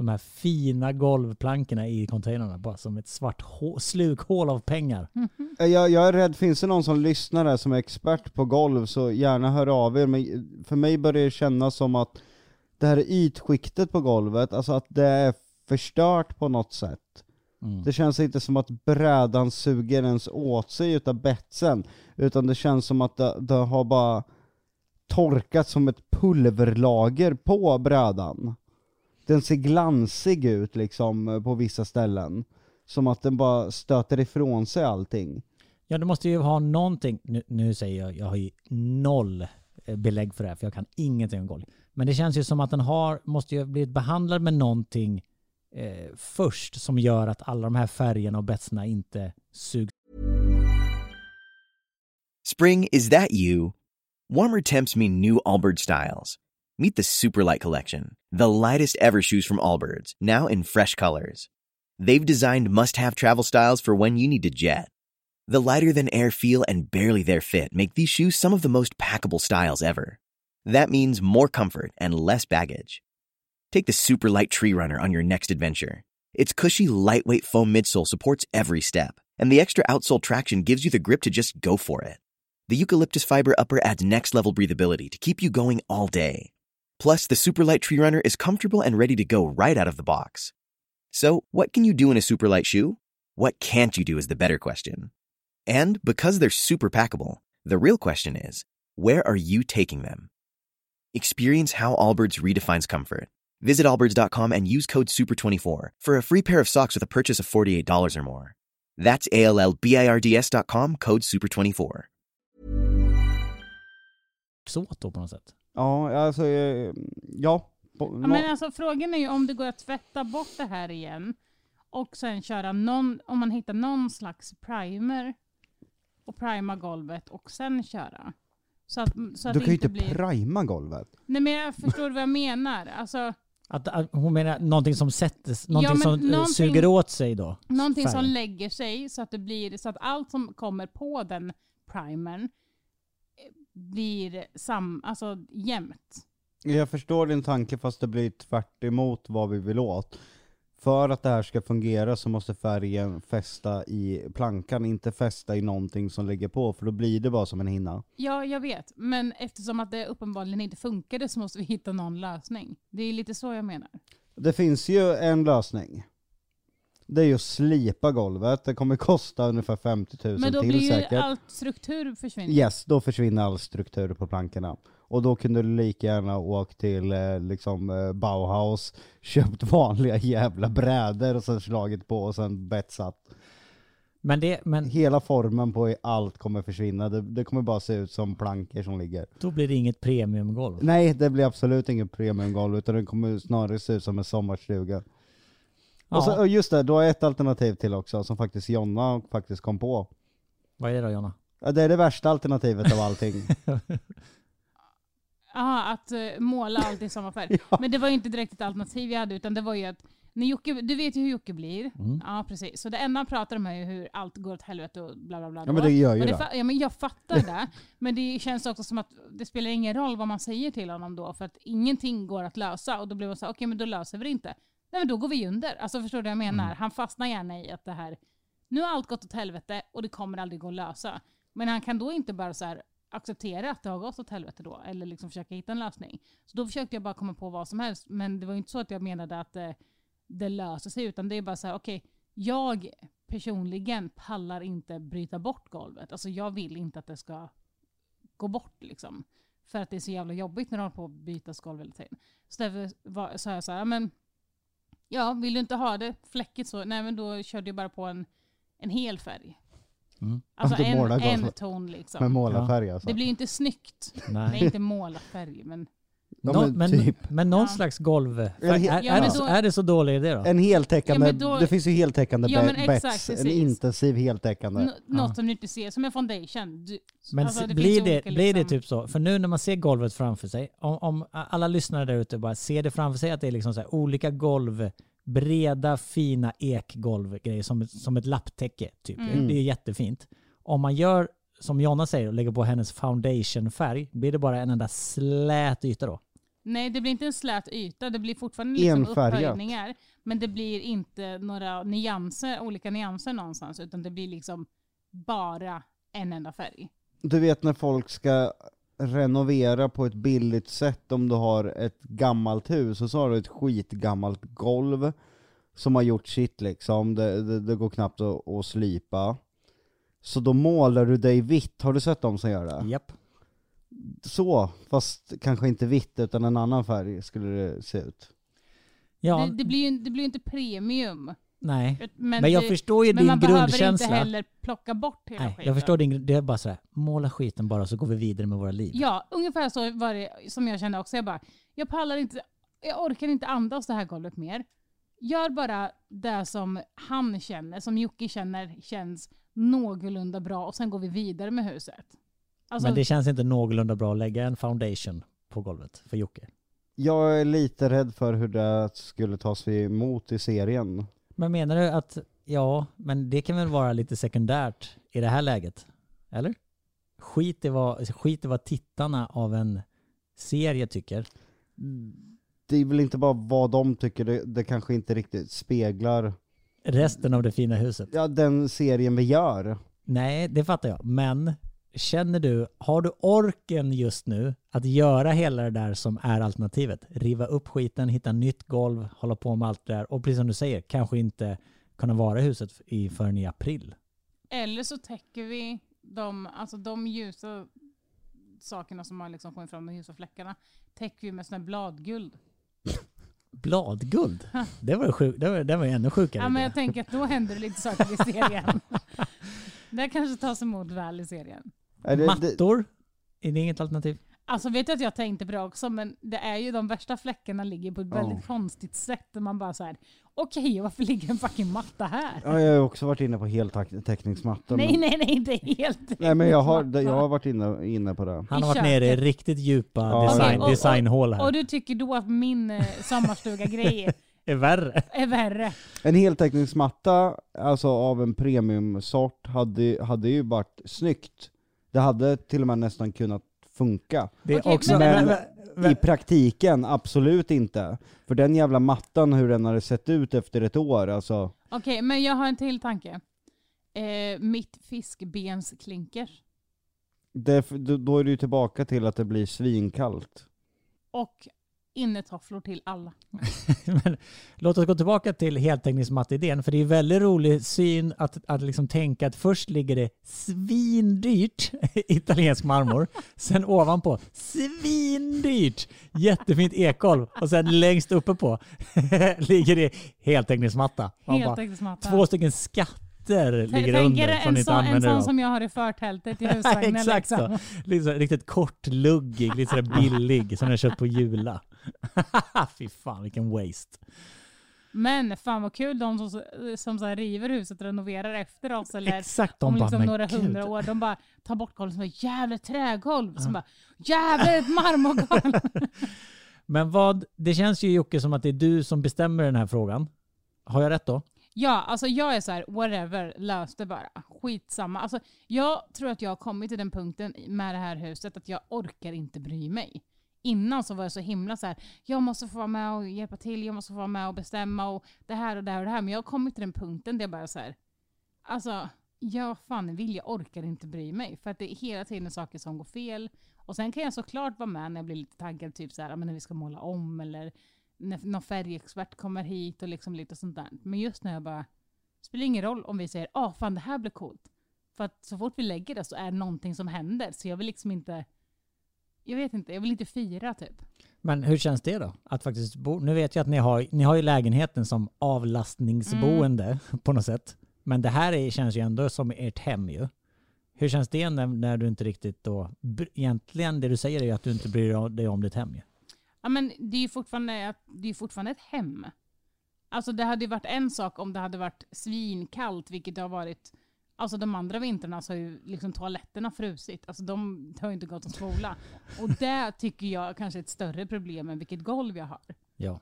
de här fina golvplankorna i containrarna bara som ett svart hå- slukhål av pengar. Jag, jag är rädd, finns det någon som lyssnar här som är expert på golv så gärna hör av er, men för mig börjar det kännas som att det här ytskiktet på golvet, alltså att det är förstört på något sätt. Mm. Det känns inte som att brädan suger ens åt sig utav betsen, utan det känns som att det, det har bara torkat som ett pulverlager på brädan. Den ser glansig ut liksom på vissa ställen. Som att den bara stöter ifrån sig allting. Ja, du måste ju ha någonting. Nu, nu säger jag, jag har ju noll eh, belägg för det här, för jag kan ingenting om golv. Men det känns ju som att den har, måste ju ha blivit behandlad med någonting eh, först som gör att alla de här färgerna och betserna inte sugs Spring, is that you? Warmer temps mean new Allbirds styles. Meet the Superlight Collection, the lightest ever shoes from Allbirds, now in fresh colors. They've designed must have travel styles for when you need to jet. The lighter than air feel and barely there fit make these shoes some of the most packable styles ever. That means more comfort and less baggage. Take the Superlight Tree Runner on your next adventure. Its cushy, lightweight foam midsole supports every step, and the extra outsole traction gives you the grip to just go for it. The eucalyptus fiber upper adds next level breathability to keep you going all day. Plus, the Superlight Tree Runner is comfortable and ready to go right out of the box. So, what can you do in a superlight shoe? What can't you do is the better question. And because they're super packable, the real question is where are you taking them? Experience how Allbirds redefines comfort. Visit allbirds.com and use code SUPER24 for a free pair of socks with a purchase of $48 or more. That's A L L B I R D S.com code SUPER24. åt då på något sätt. Ja, alltså, eh, ja. Ja, men alltså, frågan är ju om det går att tvätta bort det här igen och sen köra någon, om man hittar någon slags primer och prima golvet och sen köra. Så att, så att du kan ju inte inte blir... prima golvet. Nej men jag förstår vad jag menar. Alltså, Att, att hon menar någonting som sätts, någonting men som eh, någonting- suger åt sig då? någonting som Färgen. lägger sig så att det blir så att allt som kommer på den primern blir sam, alltså jämnt. Jag förstår din tanke fast det blir tvärt emot vad vi vill åt. För att det här ska fungera så måste färgen fästa i plankan, inte fästa i någonting som ligger på, för då blir det bara som en hinna. Ja, jag vet. Men eftersom att det uppenbarligen inte funkade så måste vi hitta någon lösning. Det är lite så jag menar. Det finns ju en lösning. Det är ju att slipa golvet, det kommer kosta ungefär 50 000 Men då till blir ju säkert. allt struktur försvinner. Yes, då försvinner all struktur på plankorna. Och då kunde du lika gärna åkt till eh, liksom eh, Bauhaus, köpt vanliga jävla brädor och sen slagit på och sen betsat. Men, det, men Hela formen på allt kommer försvinna, det, det kommer bara se ut som plankor som ligger. då blir det inget premiumgolv. Nej, det blir absolut ingen premiumgolv utan det kommer snarare se ut som en sommarstuga. Och, så, Ja. och just det, då har ett alternativ till också som faktiskt Jonna faktiskt kom på. Vad är det då Jonna? Ja, det är det värsta alternativet av allting. Jaha, att eh, måla allt i samma färg. Men det var ju inte direkt ett alternativ jag hade, utan det var ju att när Jocke, du vet ju hur Jocke blir. Mm. Ja, precis. Så det enda han pratar om är ju hur allt går åt helvete och bla bla bla. Ja men det gör ju det fa- ja, men jag fattar det, men det känns också som att det spelar ingen roll vad man säger till honom då, för att ingenting går att lösa. Och då blir man så här, okej men då löser vi det inte. Nej men då går vi under. Alltså förstår du vad jag menar? Mm. Han fastnar gärna i att det här, nu har allt gått åt helvete och det kommer aldrig gå att lösa. Men han kan då inte bara så här acceptera att det har gått åt helvete då, eller liksom försöka hitta en lösning. Så då försökte jag bara komma på vad som helst, men det var inte så att jag menade att eh, det löser sig, utan det är bara så här, okej, jag personligen pallar inte bryta bort golvet. Alltså jag vill inte att det ska gå bort liksom. För att det är så jävla jobbigt när du håller på att byta golv hela tiden. Så därför var- sa jag så här, men ja, vill du inte ha det fläckigt så, nej men då körde jag bara på en en hel färg. Mm. Alltså en, en ton Med liksom. målarfärg alltså. Det blir ju inte snyggt. Det är Nej. inte målarfärg men Ja, Nå- men men, typ. men någon Ja. slags golv. Är, är, Ja, är, det, då- är det så dålig idé då? En heltäckande, då- det finns ju heltäckande Ja, be- exakt, bets, en precis. intensiv heltäckande. n- något som du inte ser, som en foundation. Du, Men alltså, det blir, det, olika, blir det liksom- typ så? För nu när man ser golvet framför sig, om, om alla lyssnare där ute bara ser det framför sig att det är liksom så här olika golv, breda fina ekgolvgrejer som, ett- som ett lapptäcke typ. Mm. Det är jättefint. Om man gör som Jonna säger och lägger på hennes foundationfärg, blir det bara en enda slät yta då? Nej, det blir inte en slät yta. Det blir fortfarande liksom Enfärgat. upphöjningar. Men det blir inte några nyanser, olika nyanser någonstans. Utan det blir liksom bara en enda färg. Du vet när folk ska renovera på ett billigt sätt om du har ett gammalt hus och så har du ett skitgammalt golv som har gjort sitt liksom, det, det, det går knappt att, att slipa. Så då målar du dig vitt, har du sett dem som gör det? Japp. Så, fast kanske inte vitt utan en annan färg skulle det se ut. Ja, Det, det blir ju det blir inte premium. nej. Men, Men jag det, förstår ju men din man behöver inte grundkänsla. heller plocka bort hela Nej, skiten. jag förstår din Det är bara så här, måla skiten bara så går vi vidare med våra liv. Ja, ungefär så var det som jag kände också. Jag bara, jag pallar inte, jag orkar inte andas det här golvet mer. Gör bara det som han känner, som Jocke känner känns någorlunda bra och sen går vi vidare med huset. Alltså, Men det känns inte någorlunda bra att lägga en foundation på golvet för Jocke. Jag är lite rädd för hur det skulle tas emot i serien. Men menar du att, ja, men det kan väl vara lite sekundärt i det här läget? Eller? Skit i vad, skit i vad tittarna av en serie tycker. Det är väl inte bara vad de tycker, det, det kanske inte riktigt speglar Resten av det fina huset. ja, den serien vi gör. Nej, det fattar jag. Men känner du, har du orken just nu att göra hela det där som är alternativet? Riva upp skiten, hitta nytt golv, hålla på med allt det där och precis som du säger, kanske inte kunna vara i huset i, förrän i april. Eller så täcker vi de, alltså de ljusa sakerna som har liksom kommit fram, de ljusa fläckarna, täcker vi med sån här bladguld. Bladguld? Det var, sjuk, det var, det var ännu sjukare. Ja, men jag tänker att då händer det lite saker i serien. det kanske tas emot väl i serien. Är det, det, Mattor? Är det inget alternativ? Alltså vet jag att jag tänkte på det också, men det är ju de värsta fläckarna ligger på ett väldigt konstigt sätt. Och man bara så här: okej varför ligger en fucking matta här? ja, jag har också varit inne på heltäckningsmattor. nej, men- nej, nej, är helt Nej men jag har, jag har varit inne, inne på det. Han har varit nere i riktigt djupa Ja. design, och- designhål här. Och du tycker då att min eh, sommarstuga-grej är värre. är värre? En heltäckningsmatta, alltså av en premiumsort, hade, hade ju varit snyggt. Det hade till och med nästan kunnat funka. Det är Okej, också... men- men- men- I praktiken, absolut inte. För den jävla mattan, hur den hade sett ut efter ett år, alltså. Okej, men jag har en till tanke. Eh, mitt fiskbensklinker. Det, då- är du tillbaka till att det blir svinkallt. Och innetofflor till alla. Låt oss gå tillbaka till heltäckningsmatte-idén, för det är väldigt rolig syn att, att liksom tänka att först ligger det svindyrt italiensk marmor, sen ovanpå svindyrt jättefint ekgolv och sen längst uppe på ligger det heltäckningsmatta. Bara, två stycken skatter Tänk ligger er under som en, sån, en sån som jag har i förtältet i husvagnen. Exakt liksom. så. Så, riktigt kortluggig, lite sådär billig som jag köpt på Jula. Fy fan vilken waste. Men fan vad kul de som, som så här river huset och renoverar efter oss. Eller Exakt, de om bara, liksom några gud. hundra år. De bara tar bort golvet som ett jävla trägolv. Som bara, jävlar ett marmorgolv. Men vad, det känns ju Jocke som att det är du som bestämmer den här frågan. Har jag rätt då? ja, alltså jag är så här, whatever, lös det bara. Skitsamma. Alltså, jag tror att jag har kommit till den punkten med det här huset att jag orkar inte bry mig. Innan så var jag så himla så här, jag måste få vara med och hjälpa till, jag måste få vara med och bestämma och det här och det här och det här. Men jag har kommit till den punkten där jag bara så här, alltså, jag fan vill, jag orkar inte bry mig. För att det är hela tiden saker som går fel. Och sen kan jag såklart vara med när jag blir lite taggad, typ så här, men när vi ska måla om eller när någon färgexpert kommer hit och liksom lite sånt där. Men just när jag bara, det spelar ingen roll om vi säger, ah fan det här blir coolt. För att så fort vi lägger det så är det någonting som händer. Så jag vill liksom inte, jag vet inte, jag vill inte fira typ. Men hur känns det då? Att faktiskt bo, nu vet jag att ni har, ni har ju lägenheten som avlastningsboende Mm. på något sätt. Men det här är, känns ju ändå som ert hem ju. Hur känns det när, när du inte riktigt då... Egentligen det du säger är ju att du inte bryr dig om ditt hem ju. Ja, men det är ju fortfarande, det är fortfarande ett hem. Alltså det hade ju varit en sak om det hade varit svinkallt, vilket det har varit Alltså de andra vintrarna så har ju liksom toaletterna frusit. Alltså de har ju inte gått att spola. Och det tycker jag kanske är ett större problem än vilket golv jag har. Ja.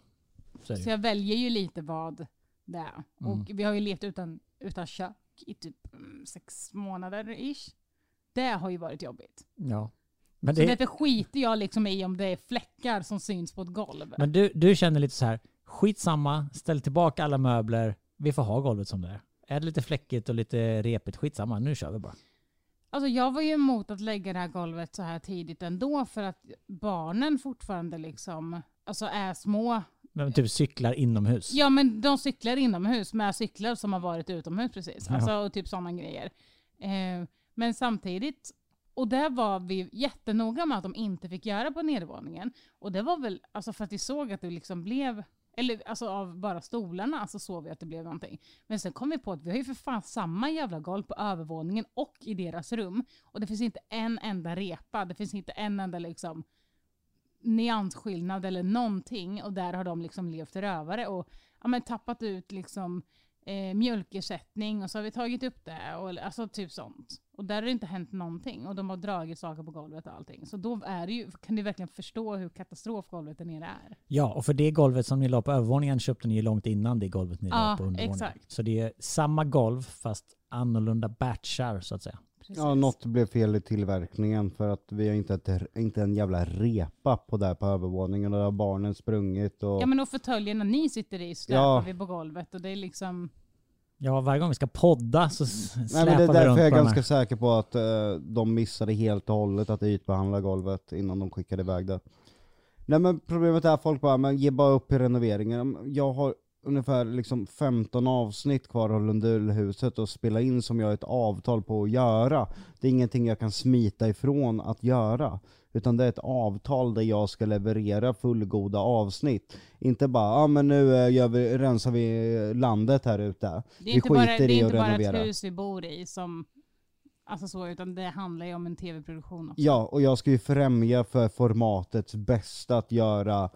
Så Så jag väljer ju lite vad det är. Mm. Och vi har ju levt utan, utan kök i typ mm, sex månader ish. Det har ju varit jobbigt. Ja. Men, Så det, därför skiter jag liksom i om det är fläckar som syns på ett golv. men du, du känner lite så här, skitsamma, ställ tillbaka alla möbler, vi får ha golvet som det är. Är det lite fläckigt och lite repigt, skitsamma, nu kör vi bara. Alltså jag var ju emot att lägga det här golvet så här tidigt ändå för att barnen fortfarande liksom alltså är små. Men typ cyklar inomhus. Ja men de cyklar inomhus med cyklar som har varit utomhus precis. Ja. Alltså och typ sådana grejer. Eh, men samtidigt, och där var vi jättenoga med att de inte fick göra på nedervåningen. Och det var väl alltså för att vi såg att det liksom blev eller alltså av bara stolarna så såg vi att det blev någonting. Men sen kom vi på att vi har ju för fan samma jävla golv på övervåningen och i deras rum. Och det finns inte en enda repa, det finns inte en enda liksom nyansskillnad eller någonting. Och där har de liksom levt rövare och ja, men tappat ut liksom eh, mjölkersättning och så har vi tagit upp det. Och, alltså typ sånt. Och där har det inte hänt någonting. Och de har dragit saker på golvet och allting. Så då är det ju, kan du verkligen förstå hur katastrofgolvet där nere är. Ja, och för det golvet som ni la på övervåningen köpte ni ju långt innan det golvet ni la Ja, på undervåningen. exakt. Så det är samma golv fast annorlunda batchar så att säga. Precis. Ja, något blev fel i tillverkningen för att vi har inte, ett, inte en jävla repa på där på övervåningen och där har barnen sprungit och... Ja men och fåtöljerna ni sitter i släpar Ja. vi på golvet och det är liksom... Ja, varje gång vi ska podda så s- Nej släpar men det är därför jag är ganska säker på att eh, de missade helt och hållet att ytbehandla golvet innan de skickade iväg det. Nej men problemet är att folk bara, men ge bara upp i renoveringen. Jag har ungefär liksom 15 avsnitt kvar av Lundulhuset och spela in som jag har ett avtal på att göra. Det är ingenting jag kan smita ifrån att göra. Utan det är ett avtal där jag ska leverera fullgoda avsnitt. Inte bara, ja ah, men nu eh, gör vi, rensar vi landet här ute. Det är Vi inte bara, skiter det i är att inte bara renovera. ett hus vi bor i som... Alltså så, utan det handlar ju om en tv-produktion också. Ja, och jag ska ju främja för formatets bästa att göra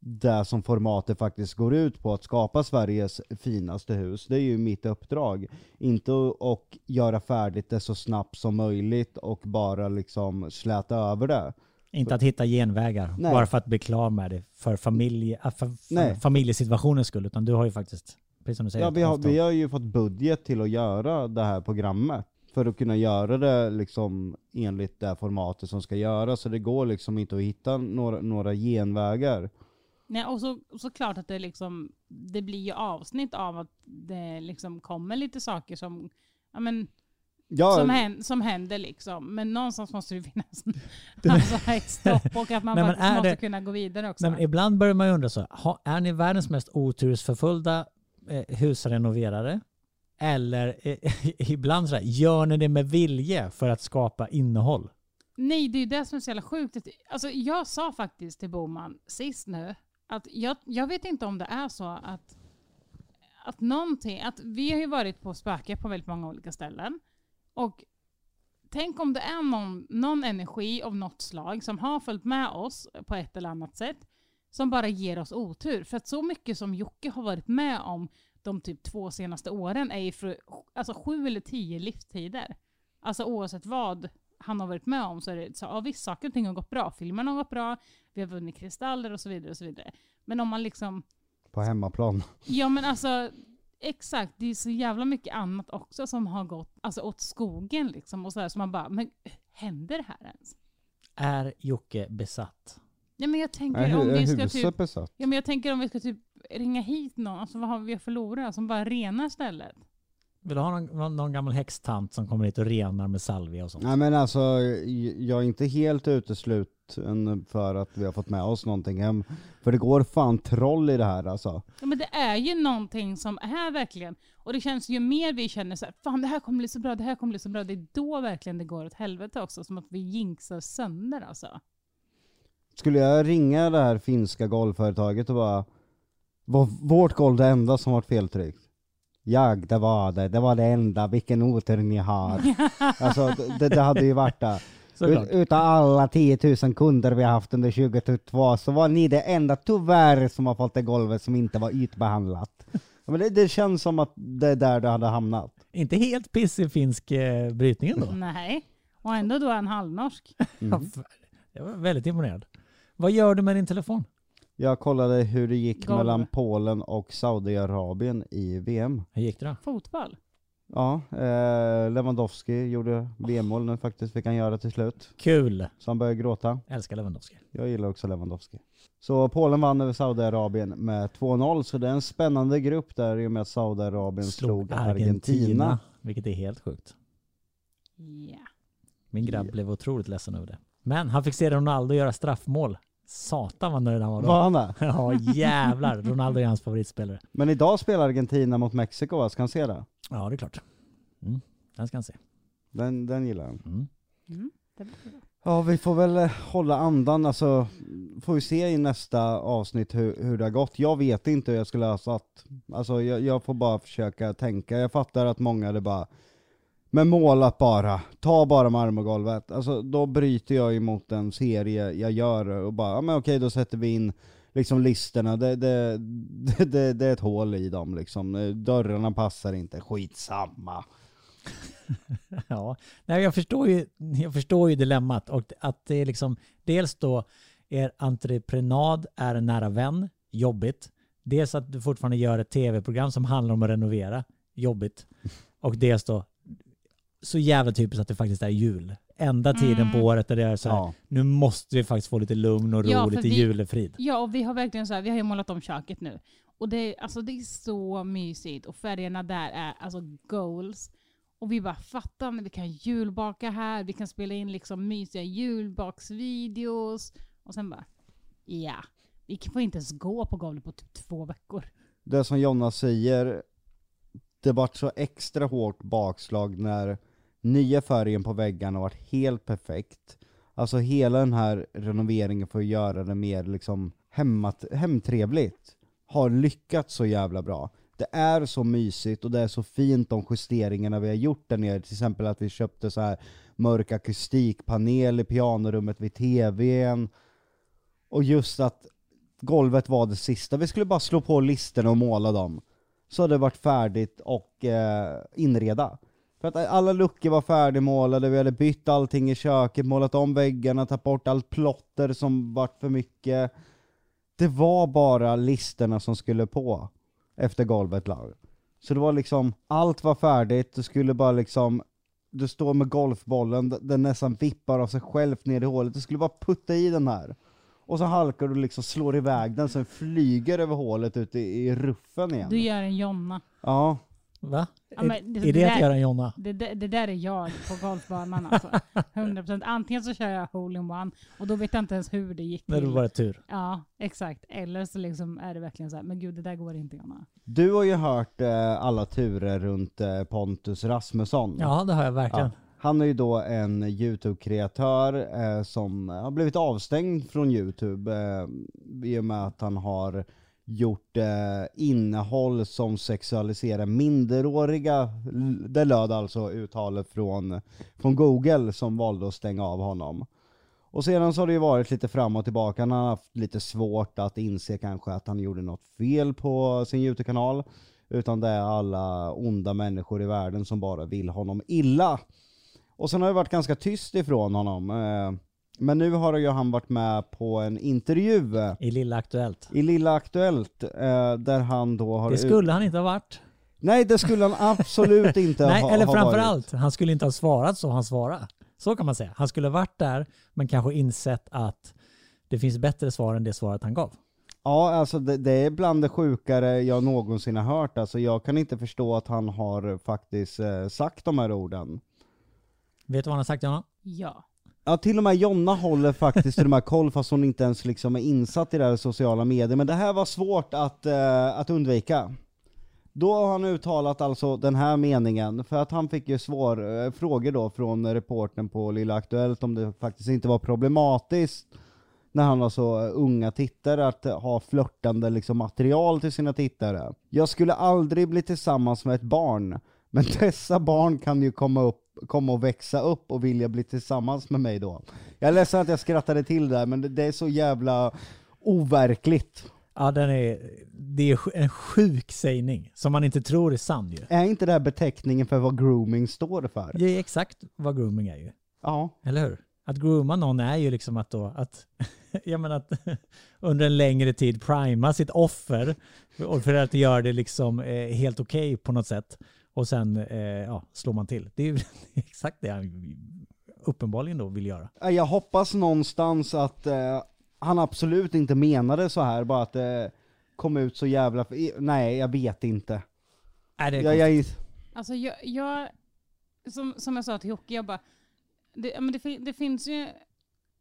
det som formatet faktiskt går ut på, att skapa Sveriges finaste hus. Det är ju mitt uppdrag. Inte att göra färdigt det så snabbt som möjligt och bara liksom släta över det. Inte att hitta genvägar Nej. bara för att bli klar med det för, familj, äh, för, för familjesituationens skull. Utan du har ju faktiskt, precis som du säger, Ja, vi har, vi har ju fått budget till att göra det här programmet. För att kunna göra det liksom enligt det formatet som ska göras. Så det går liksom inte att hitta några, några genvägar. Nej, och så, och så klart att det liksom... Det blir ju avsnitt av att det liksom kommer lite saker som... Ja, men, Ja, som, hän, som händer liksom. Men någonstans måste det finnas alltså, ett stopp och att man Nej, faktiskt måste det- kunna gå vidare också. Nej, ibland börjar man ju undra så, ha, är ni världens mest otursförföljda eh, husrenoverare? Eller eh, ibland så här, gör ni det med vilje för att skapa innehåll? Nej, det är ju det som är så jävla sjukt. Alltså, jag sa faktiskt till Boman sist nu att jag, jag vet inte om det är så att, att någonting, att vi har ju varit på spöke på väldigt många olika ställen. Och tänk om det är någon, någon energi av något slag som har följt med oss på ett eller annat sätt som bara ger oss otur. För att så mycket som Jocke har varit med om de typ två senaste åren är ju för, alltså sju eller tio livstider. Alltså oavsett vad han har varit med om så är det så, ja visst saker och ting har gått bra. Filmen har gått bra, vi har vunnit kristaller och så vidare och så vidare. Men om man liksom, på hemmaplan. ja men alltså exakt, det är så jävla mycket annat också som har gått alltså åt skogen liksom och så här, så man bara, men händer det här ens? Är Jocke besatt? Ja men jag tänker Är, om vi ska typ, besatt? ja men jag tänker om vi ska typ ringa hit någon, alltså vad har vi att förlora? Som bara renar stället. Vill du ha någon, någon gammal häxtant som kommer hit och renar med salvia och sånt? Nej men alltså, jag är inte helt utesluten för att vi har fått med oss någonting hem. För det går fan troll i det här alltså. Ja, men det är ju någonting som är verkligen, och det känns ju mer vi känner så här, fan det här kommer bli så bra, det här kommer bli så bra, det är då verkligen det går åt helvete också, som att vi jinxar sönder alltså. Skulle jag ringa det här finska golvföretaget och bara, var vårt golv det enda som varit feltryckt? Jag, det var det, det var det enda, vilken otur ni har. alltså det, det hade ju varit det. Ut, utav alla 10 000 kunder vi har haft under 2022 så var ni det enda, tyvärr, som har fått det golvet som inte var ytbehandlat. Men det, det känns som att det är där det hade hamnat. Inte helt pissig finsk eh, brytning ändå. Nej, och ändå då är han halvnorsk. Ja, Jag var väldigt imponerad. Vad gör du med din telefon? Jag kollade hur det gick Golv. mellan Polen och Saudiarabien i VM. Hur gick det då? Fotboll. Ja, eh, Lewandowski gjorde VM-mål nu faktiskt, fick han göra till slut. Kul! Så han började gråta. Älskar Lewandowski. Jag gillar också Lewandowski. Så Polen vann över Saudiarabien med 2-0, så det är en spännande grupp där i och med att Saudiarabien slog, Argentina. Vilket är helt sjukt. Ja. Min grabb blev otroligt ledsen över det. Men han fick se Ronaldo göra straffmål. Satan vad nöjd han var då. Var han det? Ja jävlar. Ronaldo är hans favoritspelare. Men idag spelar Argentina mot Mexiko, va? ska han se det? Ja det är klart. Mm. Den ska han se. Den, den gillar han. Mm. Mm. Det blir bra. Ja, vi får väl eh, hålla andan, alltså får vi se i nästa avsnitt hur, hur det har gått. Jag vet inte hur jag skulle ha satt, alltså jag, jag får bara försöka tänka. Jag fattar att många hade bara, men målat bara, ta bara marmorgolvet. Alltså då bryter jag emot den serie jag gör och bara, ja men okej då sätter vi in liksom listorna, det, det, det, det, det är ett hål i dem liksom. Dörrarna passar inte, skitsamma. Ja, nej, jag, förstår ju, jag förstår ju dilemmat och att det är liksom dels då er entreprenad är en nära vän, jobbigt. Dels att du fortfarande gör ett tv-program som handlar om att renovera, jobbigt. Och dels då så jävla typiskt att det faktiskt är jul. Enda tiden på Mm. året där det är så här, Ja. nu måste vi faktiskt få lite lugn och ro, Ja, lite vi- julefrid. Ja, och vi har verkligen så här, vi har ju målat om köket nu. Och det, är- alltså, det är så mysigt och färgerna där är alltså goals. Och vi bara fattar, men vi kan julbaka här, vi kan spela in liksom mysiga julbaksvideos. Och sen bara, ja, vi får inte ens gå på golvet på typ två veckor. det som Jonna säger, det vart så extra hårt bakslag när nya färgen på väggarna varit helt perfekt. Alltså hela den här renoveringen för att göra det mer liksom hemmat, hemtrevligt har lyckats så jävla bra. Det är så mysigt och det är så fint de justeringarna vi har gjort där nere, till exempel att vi köpte så här mörk akustikpanel i pianorummet vid tvn. Och just att golvet var det sista, vi skulle bara slå på listorna och måla dem. Så hade det varit färdigt och eh, inreda. För att alla luckor var färdigmålade, vi hade bytt allting i köket, målat om väggarna, tagit bort allt plotter som vart för mycket. Det var bara listorna som skulle på efter golvet lag. Så det var liksom, allt var färdigt, du skulle bara liksom, du står med golfbollen, den nästan vippar av sig själv ner i hålet, du skulle bara putta i den här. Och så halkar du liksom, slår iväg den, sen flyger över hålet ute i, i ruffen igen. Du gör en Jonna. Ja, Va? Ja, men det- är det det att där- göra en Jonna? Det, det, det där är jag på golfbanan alltså. 100%. Antingen så kör jag hole-in-one och då vet jag inte ens hur det gick När det till. var tur. Ja, exakt. Eller så liksom är det verkligen så här, men gud det där går inte Jonna. Du har ju hört eh, alla turer runt eh, Pontus Rasmusson. Ja, det har jag verkligen. Ja. Han är ju då en YouTube-kreatör eh, som har blivit avstängd från YouTube eh, i och med att han har gjort eh, innehåll som sexualiserar minderåriga. Det löd alltså uttalet från, från Google som valde att stänga av honom. Och sedan så har det ju varit lite fram och tillbaka, han har haft lite svårt att inse kanske att han gjorde något fel på sin YouTube-kanal. Utan det är alla onda människor i världen som bara vill honom illa. Och sen har det varit ganska tyst ifrån honom. eh, men nu har ju han varit med på en intervju I Lilla Aktuellt. i Lilla Aktuellt, eh, där han då har... Det skulle han inte ha varit. Nej, det skulle han absolut inte Nej, ha, eller ha framför varit. allt, han skulle inte ha svarat så han svarade. Så kan man säga. Han skulle ha varit där, men kanske insett att det finns bättre svar än det svaret han gav. Ja, alltså det, det är bland det sjukare jag någonsin har hört. Alltså jag kan inte förstå att han har faktiskt eh, sagt de här orden. Vet du vad han har sagt Jonna? Ja. Ja, till och med Jonna håller faktiskt till de här koll fast hon inte ens liksom är insatt i det här sociala medier. Men det här var svårt att, eh, att undvika. Då har han uttalat alltså den här meningen, för att han fick ju svår, eh, frågor då från reportern på Lilla Aktuellt om det faktiskt inte var problematiskt när han har så unga tittare, att ha flörtande liksom, material till sina tittare. Jag skulle aldrig bli tillsammans med ett barn, men dessa barn kan ju komma, upp, komma och växa upp och vilja bli tillsammans med mig då. Jag är ledsen att jag skrattade till där, men det, det är så jävla overkligt. Ja, den är, det är en sjuk sägning som man inte tror är sann ju. Är inte det här beteckningen för vad grooming står för? Det är exakt vad grooming är ju. Ja. Eller hur? Att grooma någon är ju liksom att då, att, jag menar att under en längre tid prima sitt offer och för att göra det liksom eh, helt okej på något sätt. Och sen eh, ja, slår man till. Det är ju exakt det han uppenbarligen då vill göra. Eh, Jag hoppas någonstans att eh, han absolut inte menade så här, bara att det kom ut så jävla... Nej, jag vet inte. Är det Jag, jag, Alltså jag, jag som, som jag sa till Jocke, jag bara, det, men det, det finns ju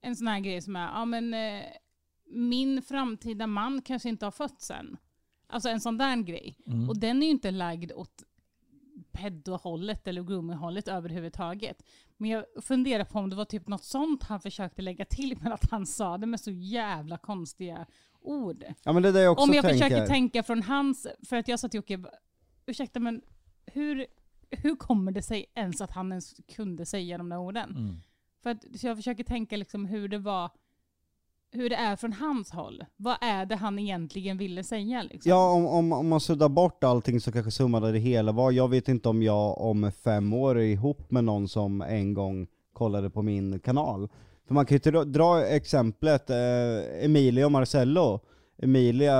en sån här grej som är, ja men eh, min framtida man kanske inte har fötts än. Alltså en sån där grej. Mm. Och den är ju inte lagd åt pedohållet eller grooming-hållet överhuvudtaget. Men jag funderar på om det var typ något sånt han försökte lägga till med att han sa det med så jävla konstiga ord. ja men det är det jag också Om jag tänker. försöker tänka från hans, för att jag sa till Jocke, ursäkta men hur, hur kommer det sig ens att han ens kunde säga de där orden? Mm. För att, så jag försöker tänka liksom hur det var, hur det är från hans håll. Vad är det han egentligen ville säga liksom? Ja, om, om, om man suddar bort allting så kanske summan av det hela var, jag vet inte om jag om fem år är ihop med någon som en gång kollade på min kanal. För man kan ju dra, dra exemplet eh, Emilia och Marcello. Emilia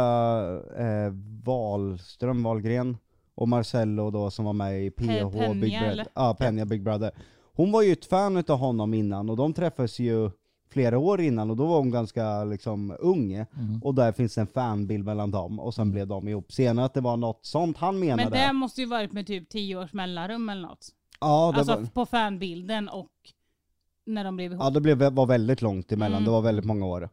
eh, Wahlström, Wahlgren, och Marcello då som var med i PH Penja, Big Brother. Ja, Penja Big Brother. Hon var ju ett fan utav honom innan, och de träffades ju flera år innan, och då var hon ganska liksom ung. Mm. Och där finns en fanbild mellan dem, och sen blev de ihop. Senare att det var något sånt han menade. men det måste ju varit med typ tio års mellanrum eller något. ja, det Alltså var, på fanbilden och när de blev ihop. ja, det blev, var väldigt långt emellan, Mm. det var väldigt många år.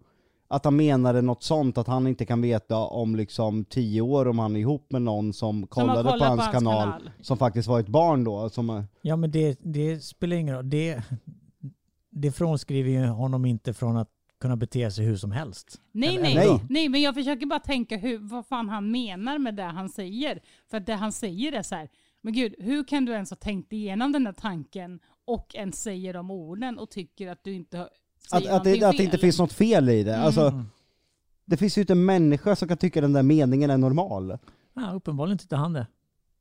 Att han menade något sånt, att han inte kan veta om liksom tio år om han är ihop med någon som Som har kollade på kollat hans, kanal, som faktiskt var ett barn då. Som, Ja men det, det spelar ingen roll. Det, det frånskriver ju honom inte från att kunna bete sig hur som helst. Nej, Eller- nej, Nej. nej. men jag försöker bara tänka hur, vad fan han menar med det han säger. För att det han säger är så här, men gud, hur kan du ens ha tänkt igenom den där tanken och ens säger de orden och tycker att du inte har- att, att, det, att det inte finns något fel i det. Mm. Alltså, det finns ju inte en människa som kan tycka den där meningen är normal. Ja, uppenbarligen tyckte han det.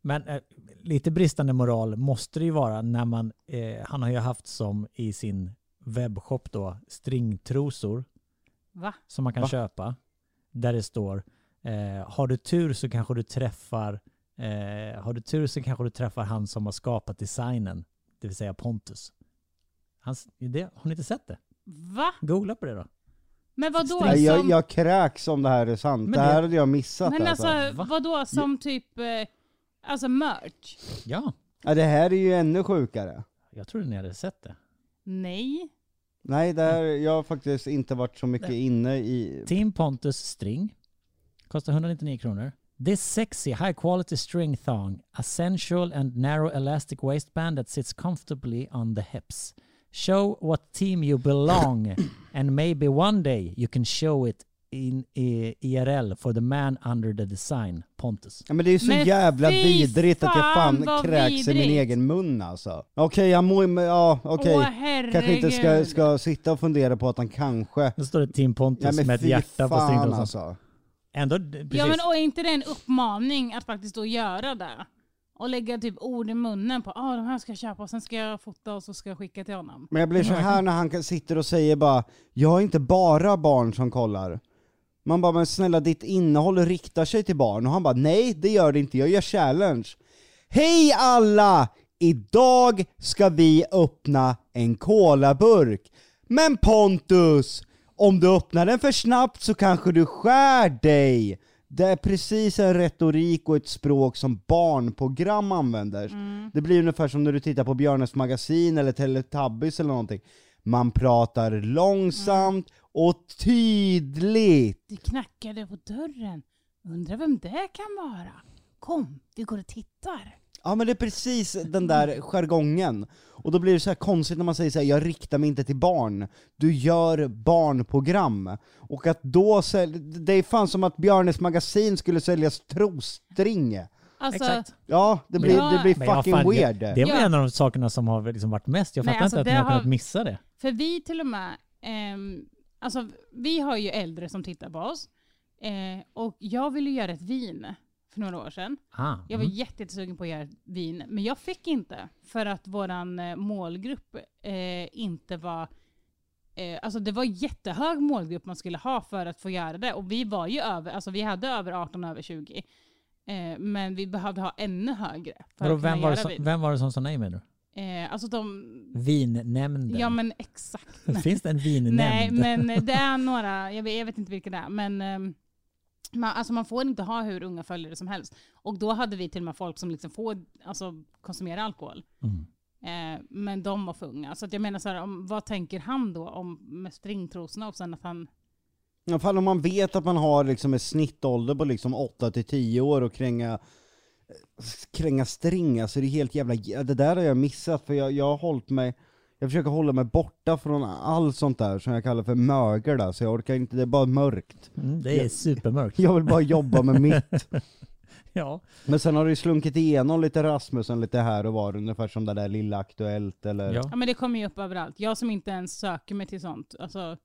Men eh, lite bristande moral måste det ju vara när man, eh, han har ju haft som i sin webbshop då, stringtrosor Va? som man kan Va? köpa. Där det står, eh, har du tur så kanske du träffar, eh, har du tur så kanske du träffar han som har skapat designen, det vill säga Pontus. Hans, det, har ni inte sett det? Va? Googla på det då. Men vadå? Nej, jag, som, jag kräks om det här är sant. Men det det- här hade jag missat men alltså. alltså, Va? vadå? Som typ, eh, alltså merch? Ja, Ja, det här är ju ännu sjukare. jag trodde ni hade sett det. Nej. Nej, det här, jag har faktiskt inte varit så mycket Nej. inne i... Team Pontus string. Kostar 199 kronor. This sexy high quality string thong, a sensual and narrow elastic waistband that sits comfortably on the hips. Show what team you belong and maybe one day you can show it in eh, IRL for the man under the design, Pontus. Ja, men det är ju så Men jävla vidrigt att jag fan, kräks i min egen mun alltså. Okej, jag mår ja okej. Åh Kanske inte ska, ska sitta och fundera på att han kanske... Då står det Team Pontus Ja men med ett hjärta på stringtrosan. alltså. Ändå, precis. Ja men och är inte det en uppmaning att faktiskt då göra det? Och lägga typ ord i munnen på ah de här ska jag köpa och sen ska jag fota och så ska jag skicka till honom. Men jag blir så här när han kan- sitter och säger bara Jag har inte bara barn som kollar. Man bara, men snälla ditt innehåll riktar sig till barn. Och han bara, nej det gör det inte, jag gör challenge. Hej alla! Idag ska vi öppna en colaburk. Men Pontus! Om du öppnar den för snabbt så kanske du skär dig. Det är precis en retorik och ett språk som barnprogram använder. Det blir ungefär som när du tittar på Björnes magasin eller Teletubbies eller någonting. Man pratar långsamt och tydligt. Det knackade på dörren. Undrar vem det kan vara? Kom, vi går och tittar. Ja men det är precis den där jargongen. Och då blir det så här konstigt när man säger så här, jag riktar mig inte till barn. Du gör barnprogram. Och att då sälja, det är fan som att Björnes magasin skulle säljas trostring. Alltså, Exakt. Ja, det blir, Ja. det blir fucking fan, weird. Det, det väl Ja. en av de sakerna som har liksom varit mest. Jag Nej, fattar alltså, inte att ni har har- kunnat missa det. För vi till och med, ehm, alltså vi har ju äldre som tittar på oss. Eh, och jag ville göra ett vin för några år sedan. Ah, Jag var mm. jätte- jättesugen på att göra ett vin, men jag fick inte. För att våran eh, målgrupp eh, inte var... Eh, alltså det var jättehög målgrupp man skulle ha för att få göra det. Och vi var ju över, alltså vi hade över 18 över 20. Eh, men vi behövde ha ännu högre för Vadå, vem, var som, vin. vem var det som sa nej menar du? Eh, alltså de... Vinnämnden? Ja men exakt. Finns det en vinnämnd? Nej, men eh, det är några, jag vet, jag vet inte vilka det är, men ehm, man, alltså man får inte ha hur unga följare som helst. Och då hade vi till och med folk som liksom får alltså, konsumera alkohol. Mm. Eh, men de var för unga. Så att jag menar så här, om, vad tänker han då om med stringtrosorna och sen att han... Ja, fan om man vet att man har liksom en snittålder på liksom 8 till 10 år och kränga kränga string, alltså det är helt jävla, det där har jag missat för jag, jag har hållit mig, jag försöker hålla mig borta från allt sånt där som jag kallar för mögel där, så jag orkar inte, det är bara mörkt. Mm, det är Ja. supermörkt. Jag vill bara jobba med mitt. Ja. Men sen har det ju slunkit igenom lite Rasmussen lite här och var, ungefär som det där lilla Aktuellt eller... Ja. Ja men det kommer ju upp överallt. Jag som inte ens söker mig till sånt, alltså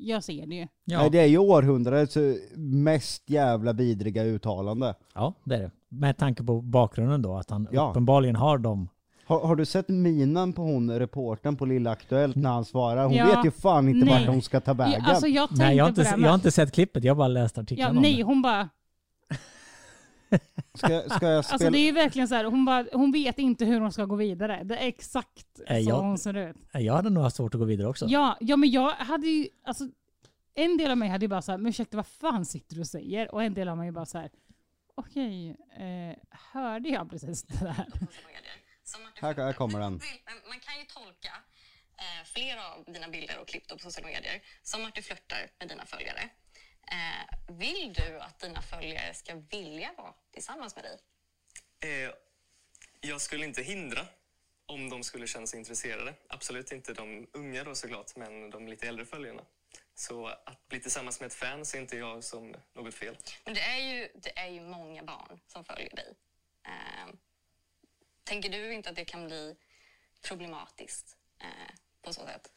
jag ser det ju. Ja. Nej, det är ju århundradets eh, mest jävla vidriga uttalande. ja, det är det. Med tanke på bakgrunden då, att han Ja. uppenbarligen har dem. Har, har du sett minen på hon, reportern på Lilla Aktuellt när han svarar? Hon Ja. vet ju fan inte Nej. vart hon ska ta vägen. Ja, alltså jag tänkte Nej, jag har, på inte, det jag har med. inte sett klippet, jag har bara läst artikeln Ja, om nej, det. hon bara... Ska, ska jag spela? Alltså det är ju verkligen så här, hon, bara, hon vet inte hur hon ska gå vidare. Det är exakt Nej, så jag- hon ser ut. Jag hade nog haft svårt att gå vidare också. Ja, ja, men jag hade ju, alltså en del av mig hade ju bara så här, men ursäkta vad fan sitter du och säger? Och en del av mig bara så här, okej, eh, hörde jag precis det där? Här, här kommer den. Man kan ju tolka eh, flera av dina bilder och klipp på sociala medier som att du flörtar med dina följare. Eh, vill du att dina följare ska vilja vara tillsammans med dig? Eh, jag skulle inte hindra om de skulle känna sig intresserade. Absolut inte de unga då såklart, men de lite äldre följarna. Så att bli tillsammans med ett fan ser inte jag som något fel. Men det är ju, det är ju många barn som följer dig. Eh, tänker du inte att det kan bli problematiskt eh, på så sätt?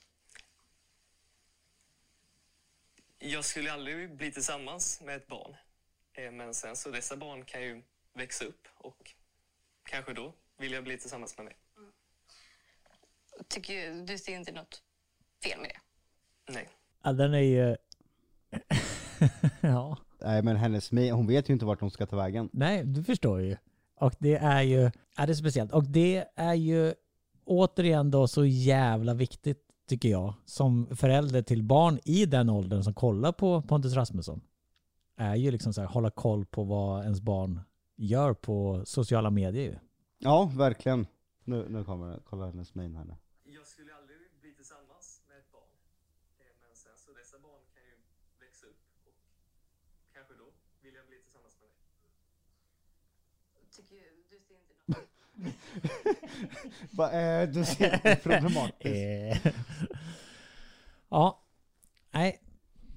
Jag skulle aldrig bli tillsammans med ett barn. Eh, men sen så dessa barn kan ju växa upp och kanske då vill jag bli tillsammans med mig. Tycker ju, du ser inte något fel med det? Nej. Ja, den är ju... ja. Nej men hennes min, hon vet ju inte vart hon ska ta vägen. Nej, du förstår ju. Och det är ju, ja det är speciellt. Och det är ju återigen då så jävla viktigt tycker jag, som förälder till barn i den åldern som kollar på Pontus Rasmusson. Är ju liksom så här, hålla koll på vad ens barn gör på sociala medier. Ja, verkligen. Nu, nu kommer det, kolla hennes min här nu. Jag skulle aldrig bli tillsammans med ett barn. Eh, men sen så dessa barn kan ju växa upp och kanske då vill jag bli tillsammans med dig. Tycker ju, du ser inte Vad är du ser det är problematiskt. Eh, ja, nej.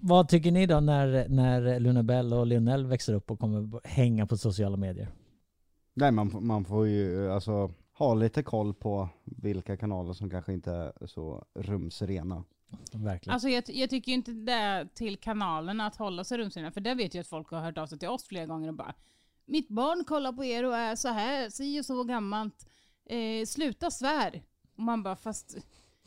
Vad tycker ni då när, när Luna Bell och Lionel växer upp och kommer hänga på sociala medier? Nej man, får- man får ju alltså ha lite koll på vilka kanaler som kanske inte är så rumsrena. Verkligen. Alltså jag, jag tycker ju inte det till kanalerna att hålla sig rumsrena, för det vet jag att folk har hört av sig till oss flera gånger och bara Mitt barn kollar på er och är så här, si och så gammalt. Eh, sluta svär. Och man bara, fast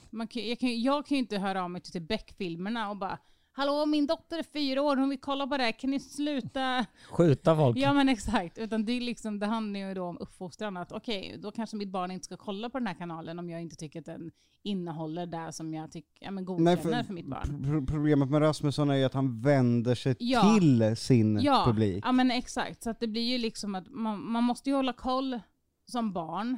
man kan, jag, kan, jag kan ju inte höra av mig till, Beck-filmerna och bara Hallå min dotter är fyra år, hon vill kolla på det här, kan ni sluta? Skjuta folk. Ja men exakt, utan det, är liksom, det handlar ju då om uppfostran. Att okej, då kanske mitt barn inte ska kolla på den här kanalen om jag inte tycker att den innehåller det som jag tycker, ja men godkänner för, mitt barn. pro- Problemet med Rasmusson är ju att han vänder sig Ja. till sin Ja, publik. ja men exakt. Så att det blir ju liksom att man, man måste ju hålla koll som barn.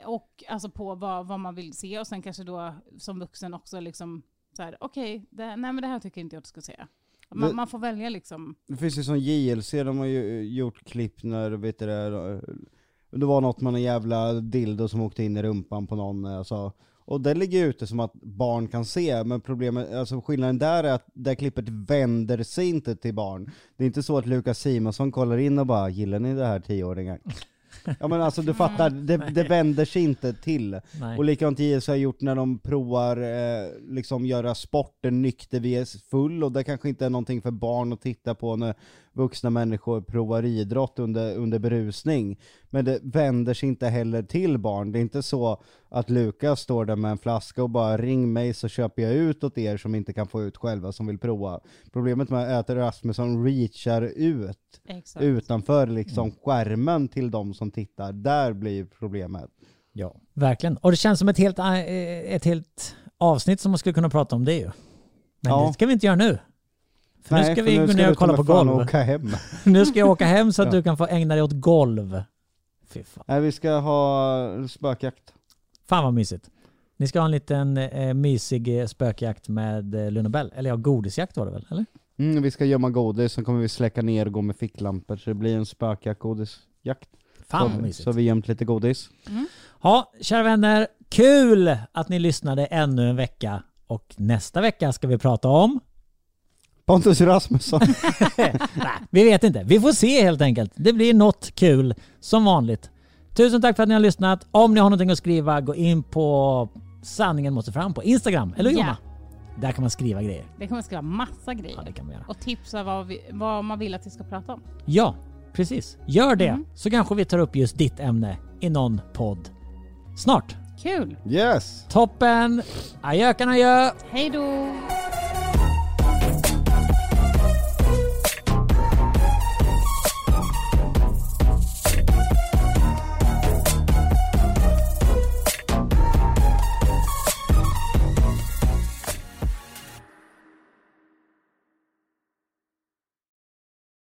Eh, Och alltså på vad, vad man vill se och sen kanske då som vuxen också liksom så här, okej, det- nej men det här tycker inte jag att du ska se. Man, Det- man får välja liksom. Det finns ju som JLC, de har ju gjort klipp när, vet du det, Det var något med en jävla dildo som åkte in i rumpan på någon. Alltså. Och det ligger ute som att barn kan se, men problemet, alltså skillnaden där är att det klippet vänder sig inte till barn. Det är inte så att Lukas Simonsson kollar in och bara 'Gillar ni det här tioåringar?' Ja men alltså du fattar, det, det vänder sig inte till. Nej. Och likadant IS har gjort när de provar eh, liksom göra sporten nykter vs full, och det kanske inte är någonting för barn att titta på när vuxna människor provar idrott under, under berusning. Men det vänder sig inte heller till barn. Det är inte så att Lukas står där med en flaska och bara ring mig så köper jag ut åt er som inte kan få ut själva som vill prova. Problemet med att Rasmusson reachar ut Exakt. utanför liksom skärmen till de som tittar, där blir problemet. Ja, verkligen. Och det känns som ett helt, eh, ett helt avsnitt som man skulle kunna prata om det ju. Men Ja. det ska vi inte göra nu. För nu Nej, ska för vi nu gå ska ner och kolla på golv. åka hem. nu ska jag åka hem så att Ja. du kan få ägna dig åt golv. Fy fan. Nej, vi ska ha spökjakt. Fan vad mysigt. Ni ska ha en liten eh, mysig eh, spökjakt med eh, Lundabell. Eller ja, godisjakt var det väl? Eller? Mm, vi ska gömma godis, sen kommer vi släcka ner och gå med ficklampor, så det blir en spökjakt, godisjakt. Fan vad så, mysigt. så vi gömt lite godis. Ja, kära vänner. Kul att ni lyssnade ännu en vecka. Och nästa vecka ska vi prata om... Pontus Rasmusson. Nej, vi vet inte. Vi får se helt enkelt. Det blir något kul som vanligt. Tusen tack för att ni har lyssnat. Om ni har någonting att skriva, gå in på Sanningen måste fram på Instagram. Eller. Jonna? Där kan man skriva grejer. Det kommer skriva massa grejer. Ja, det kan man göra. Och tipsa vad, vi, vad man vill att vi ska prata om. Ja, precis. Gör det. Mm. Så kanske vi tar upp just ditt ämne i någon podd. Snart. Kul! Yes! Toppen! Ajökan adjö! Hej då!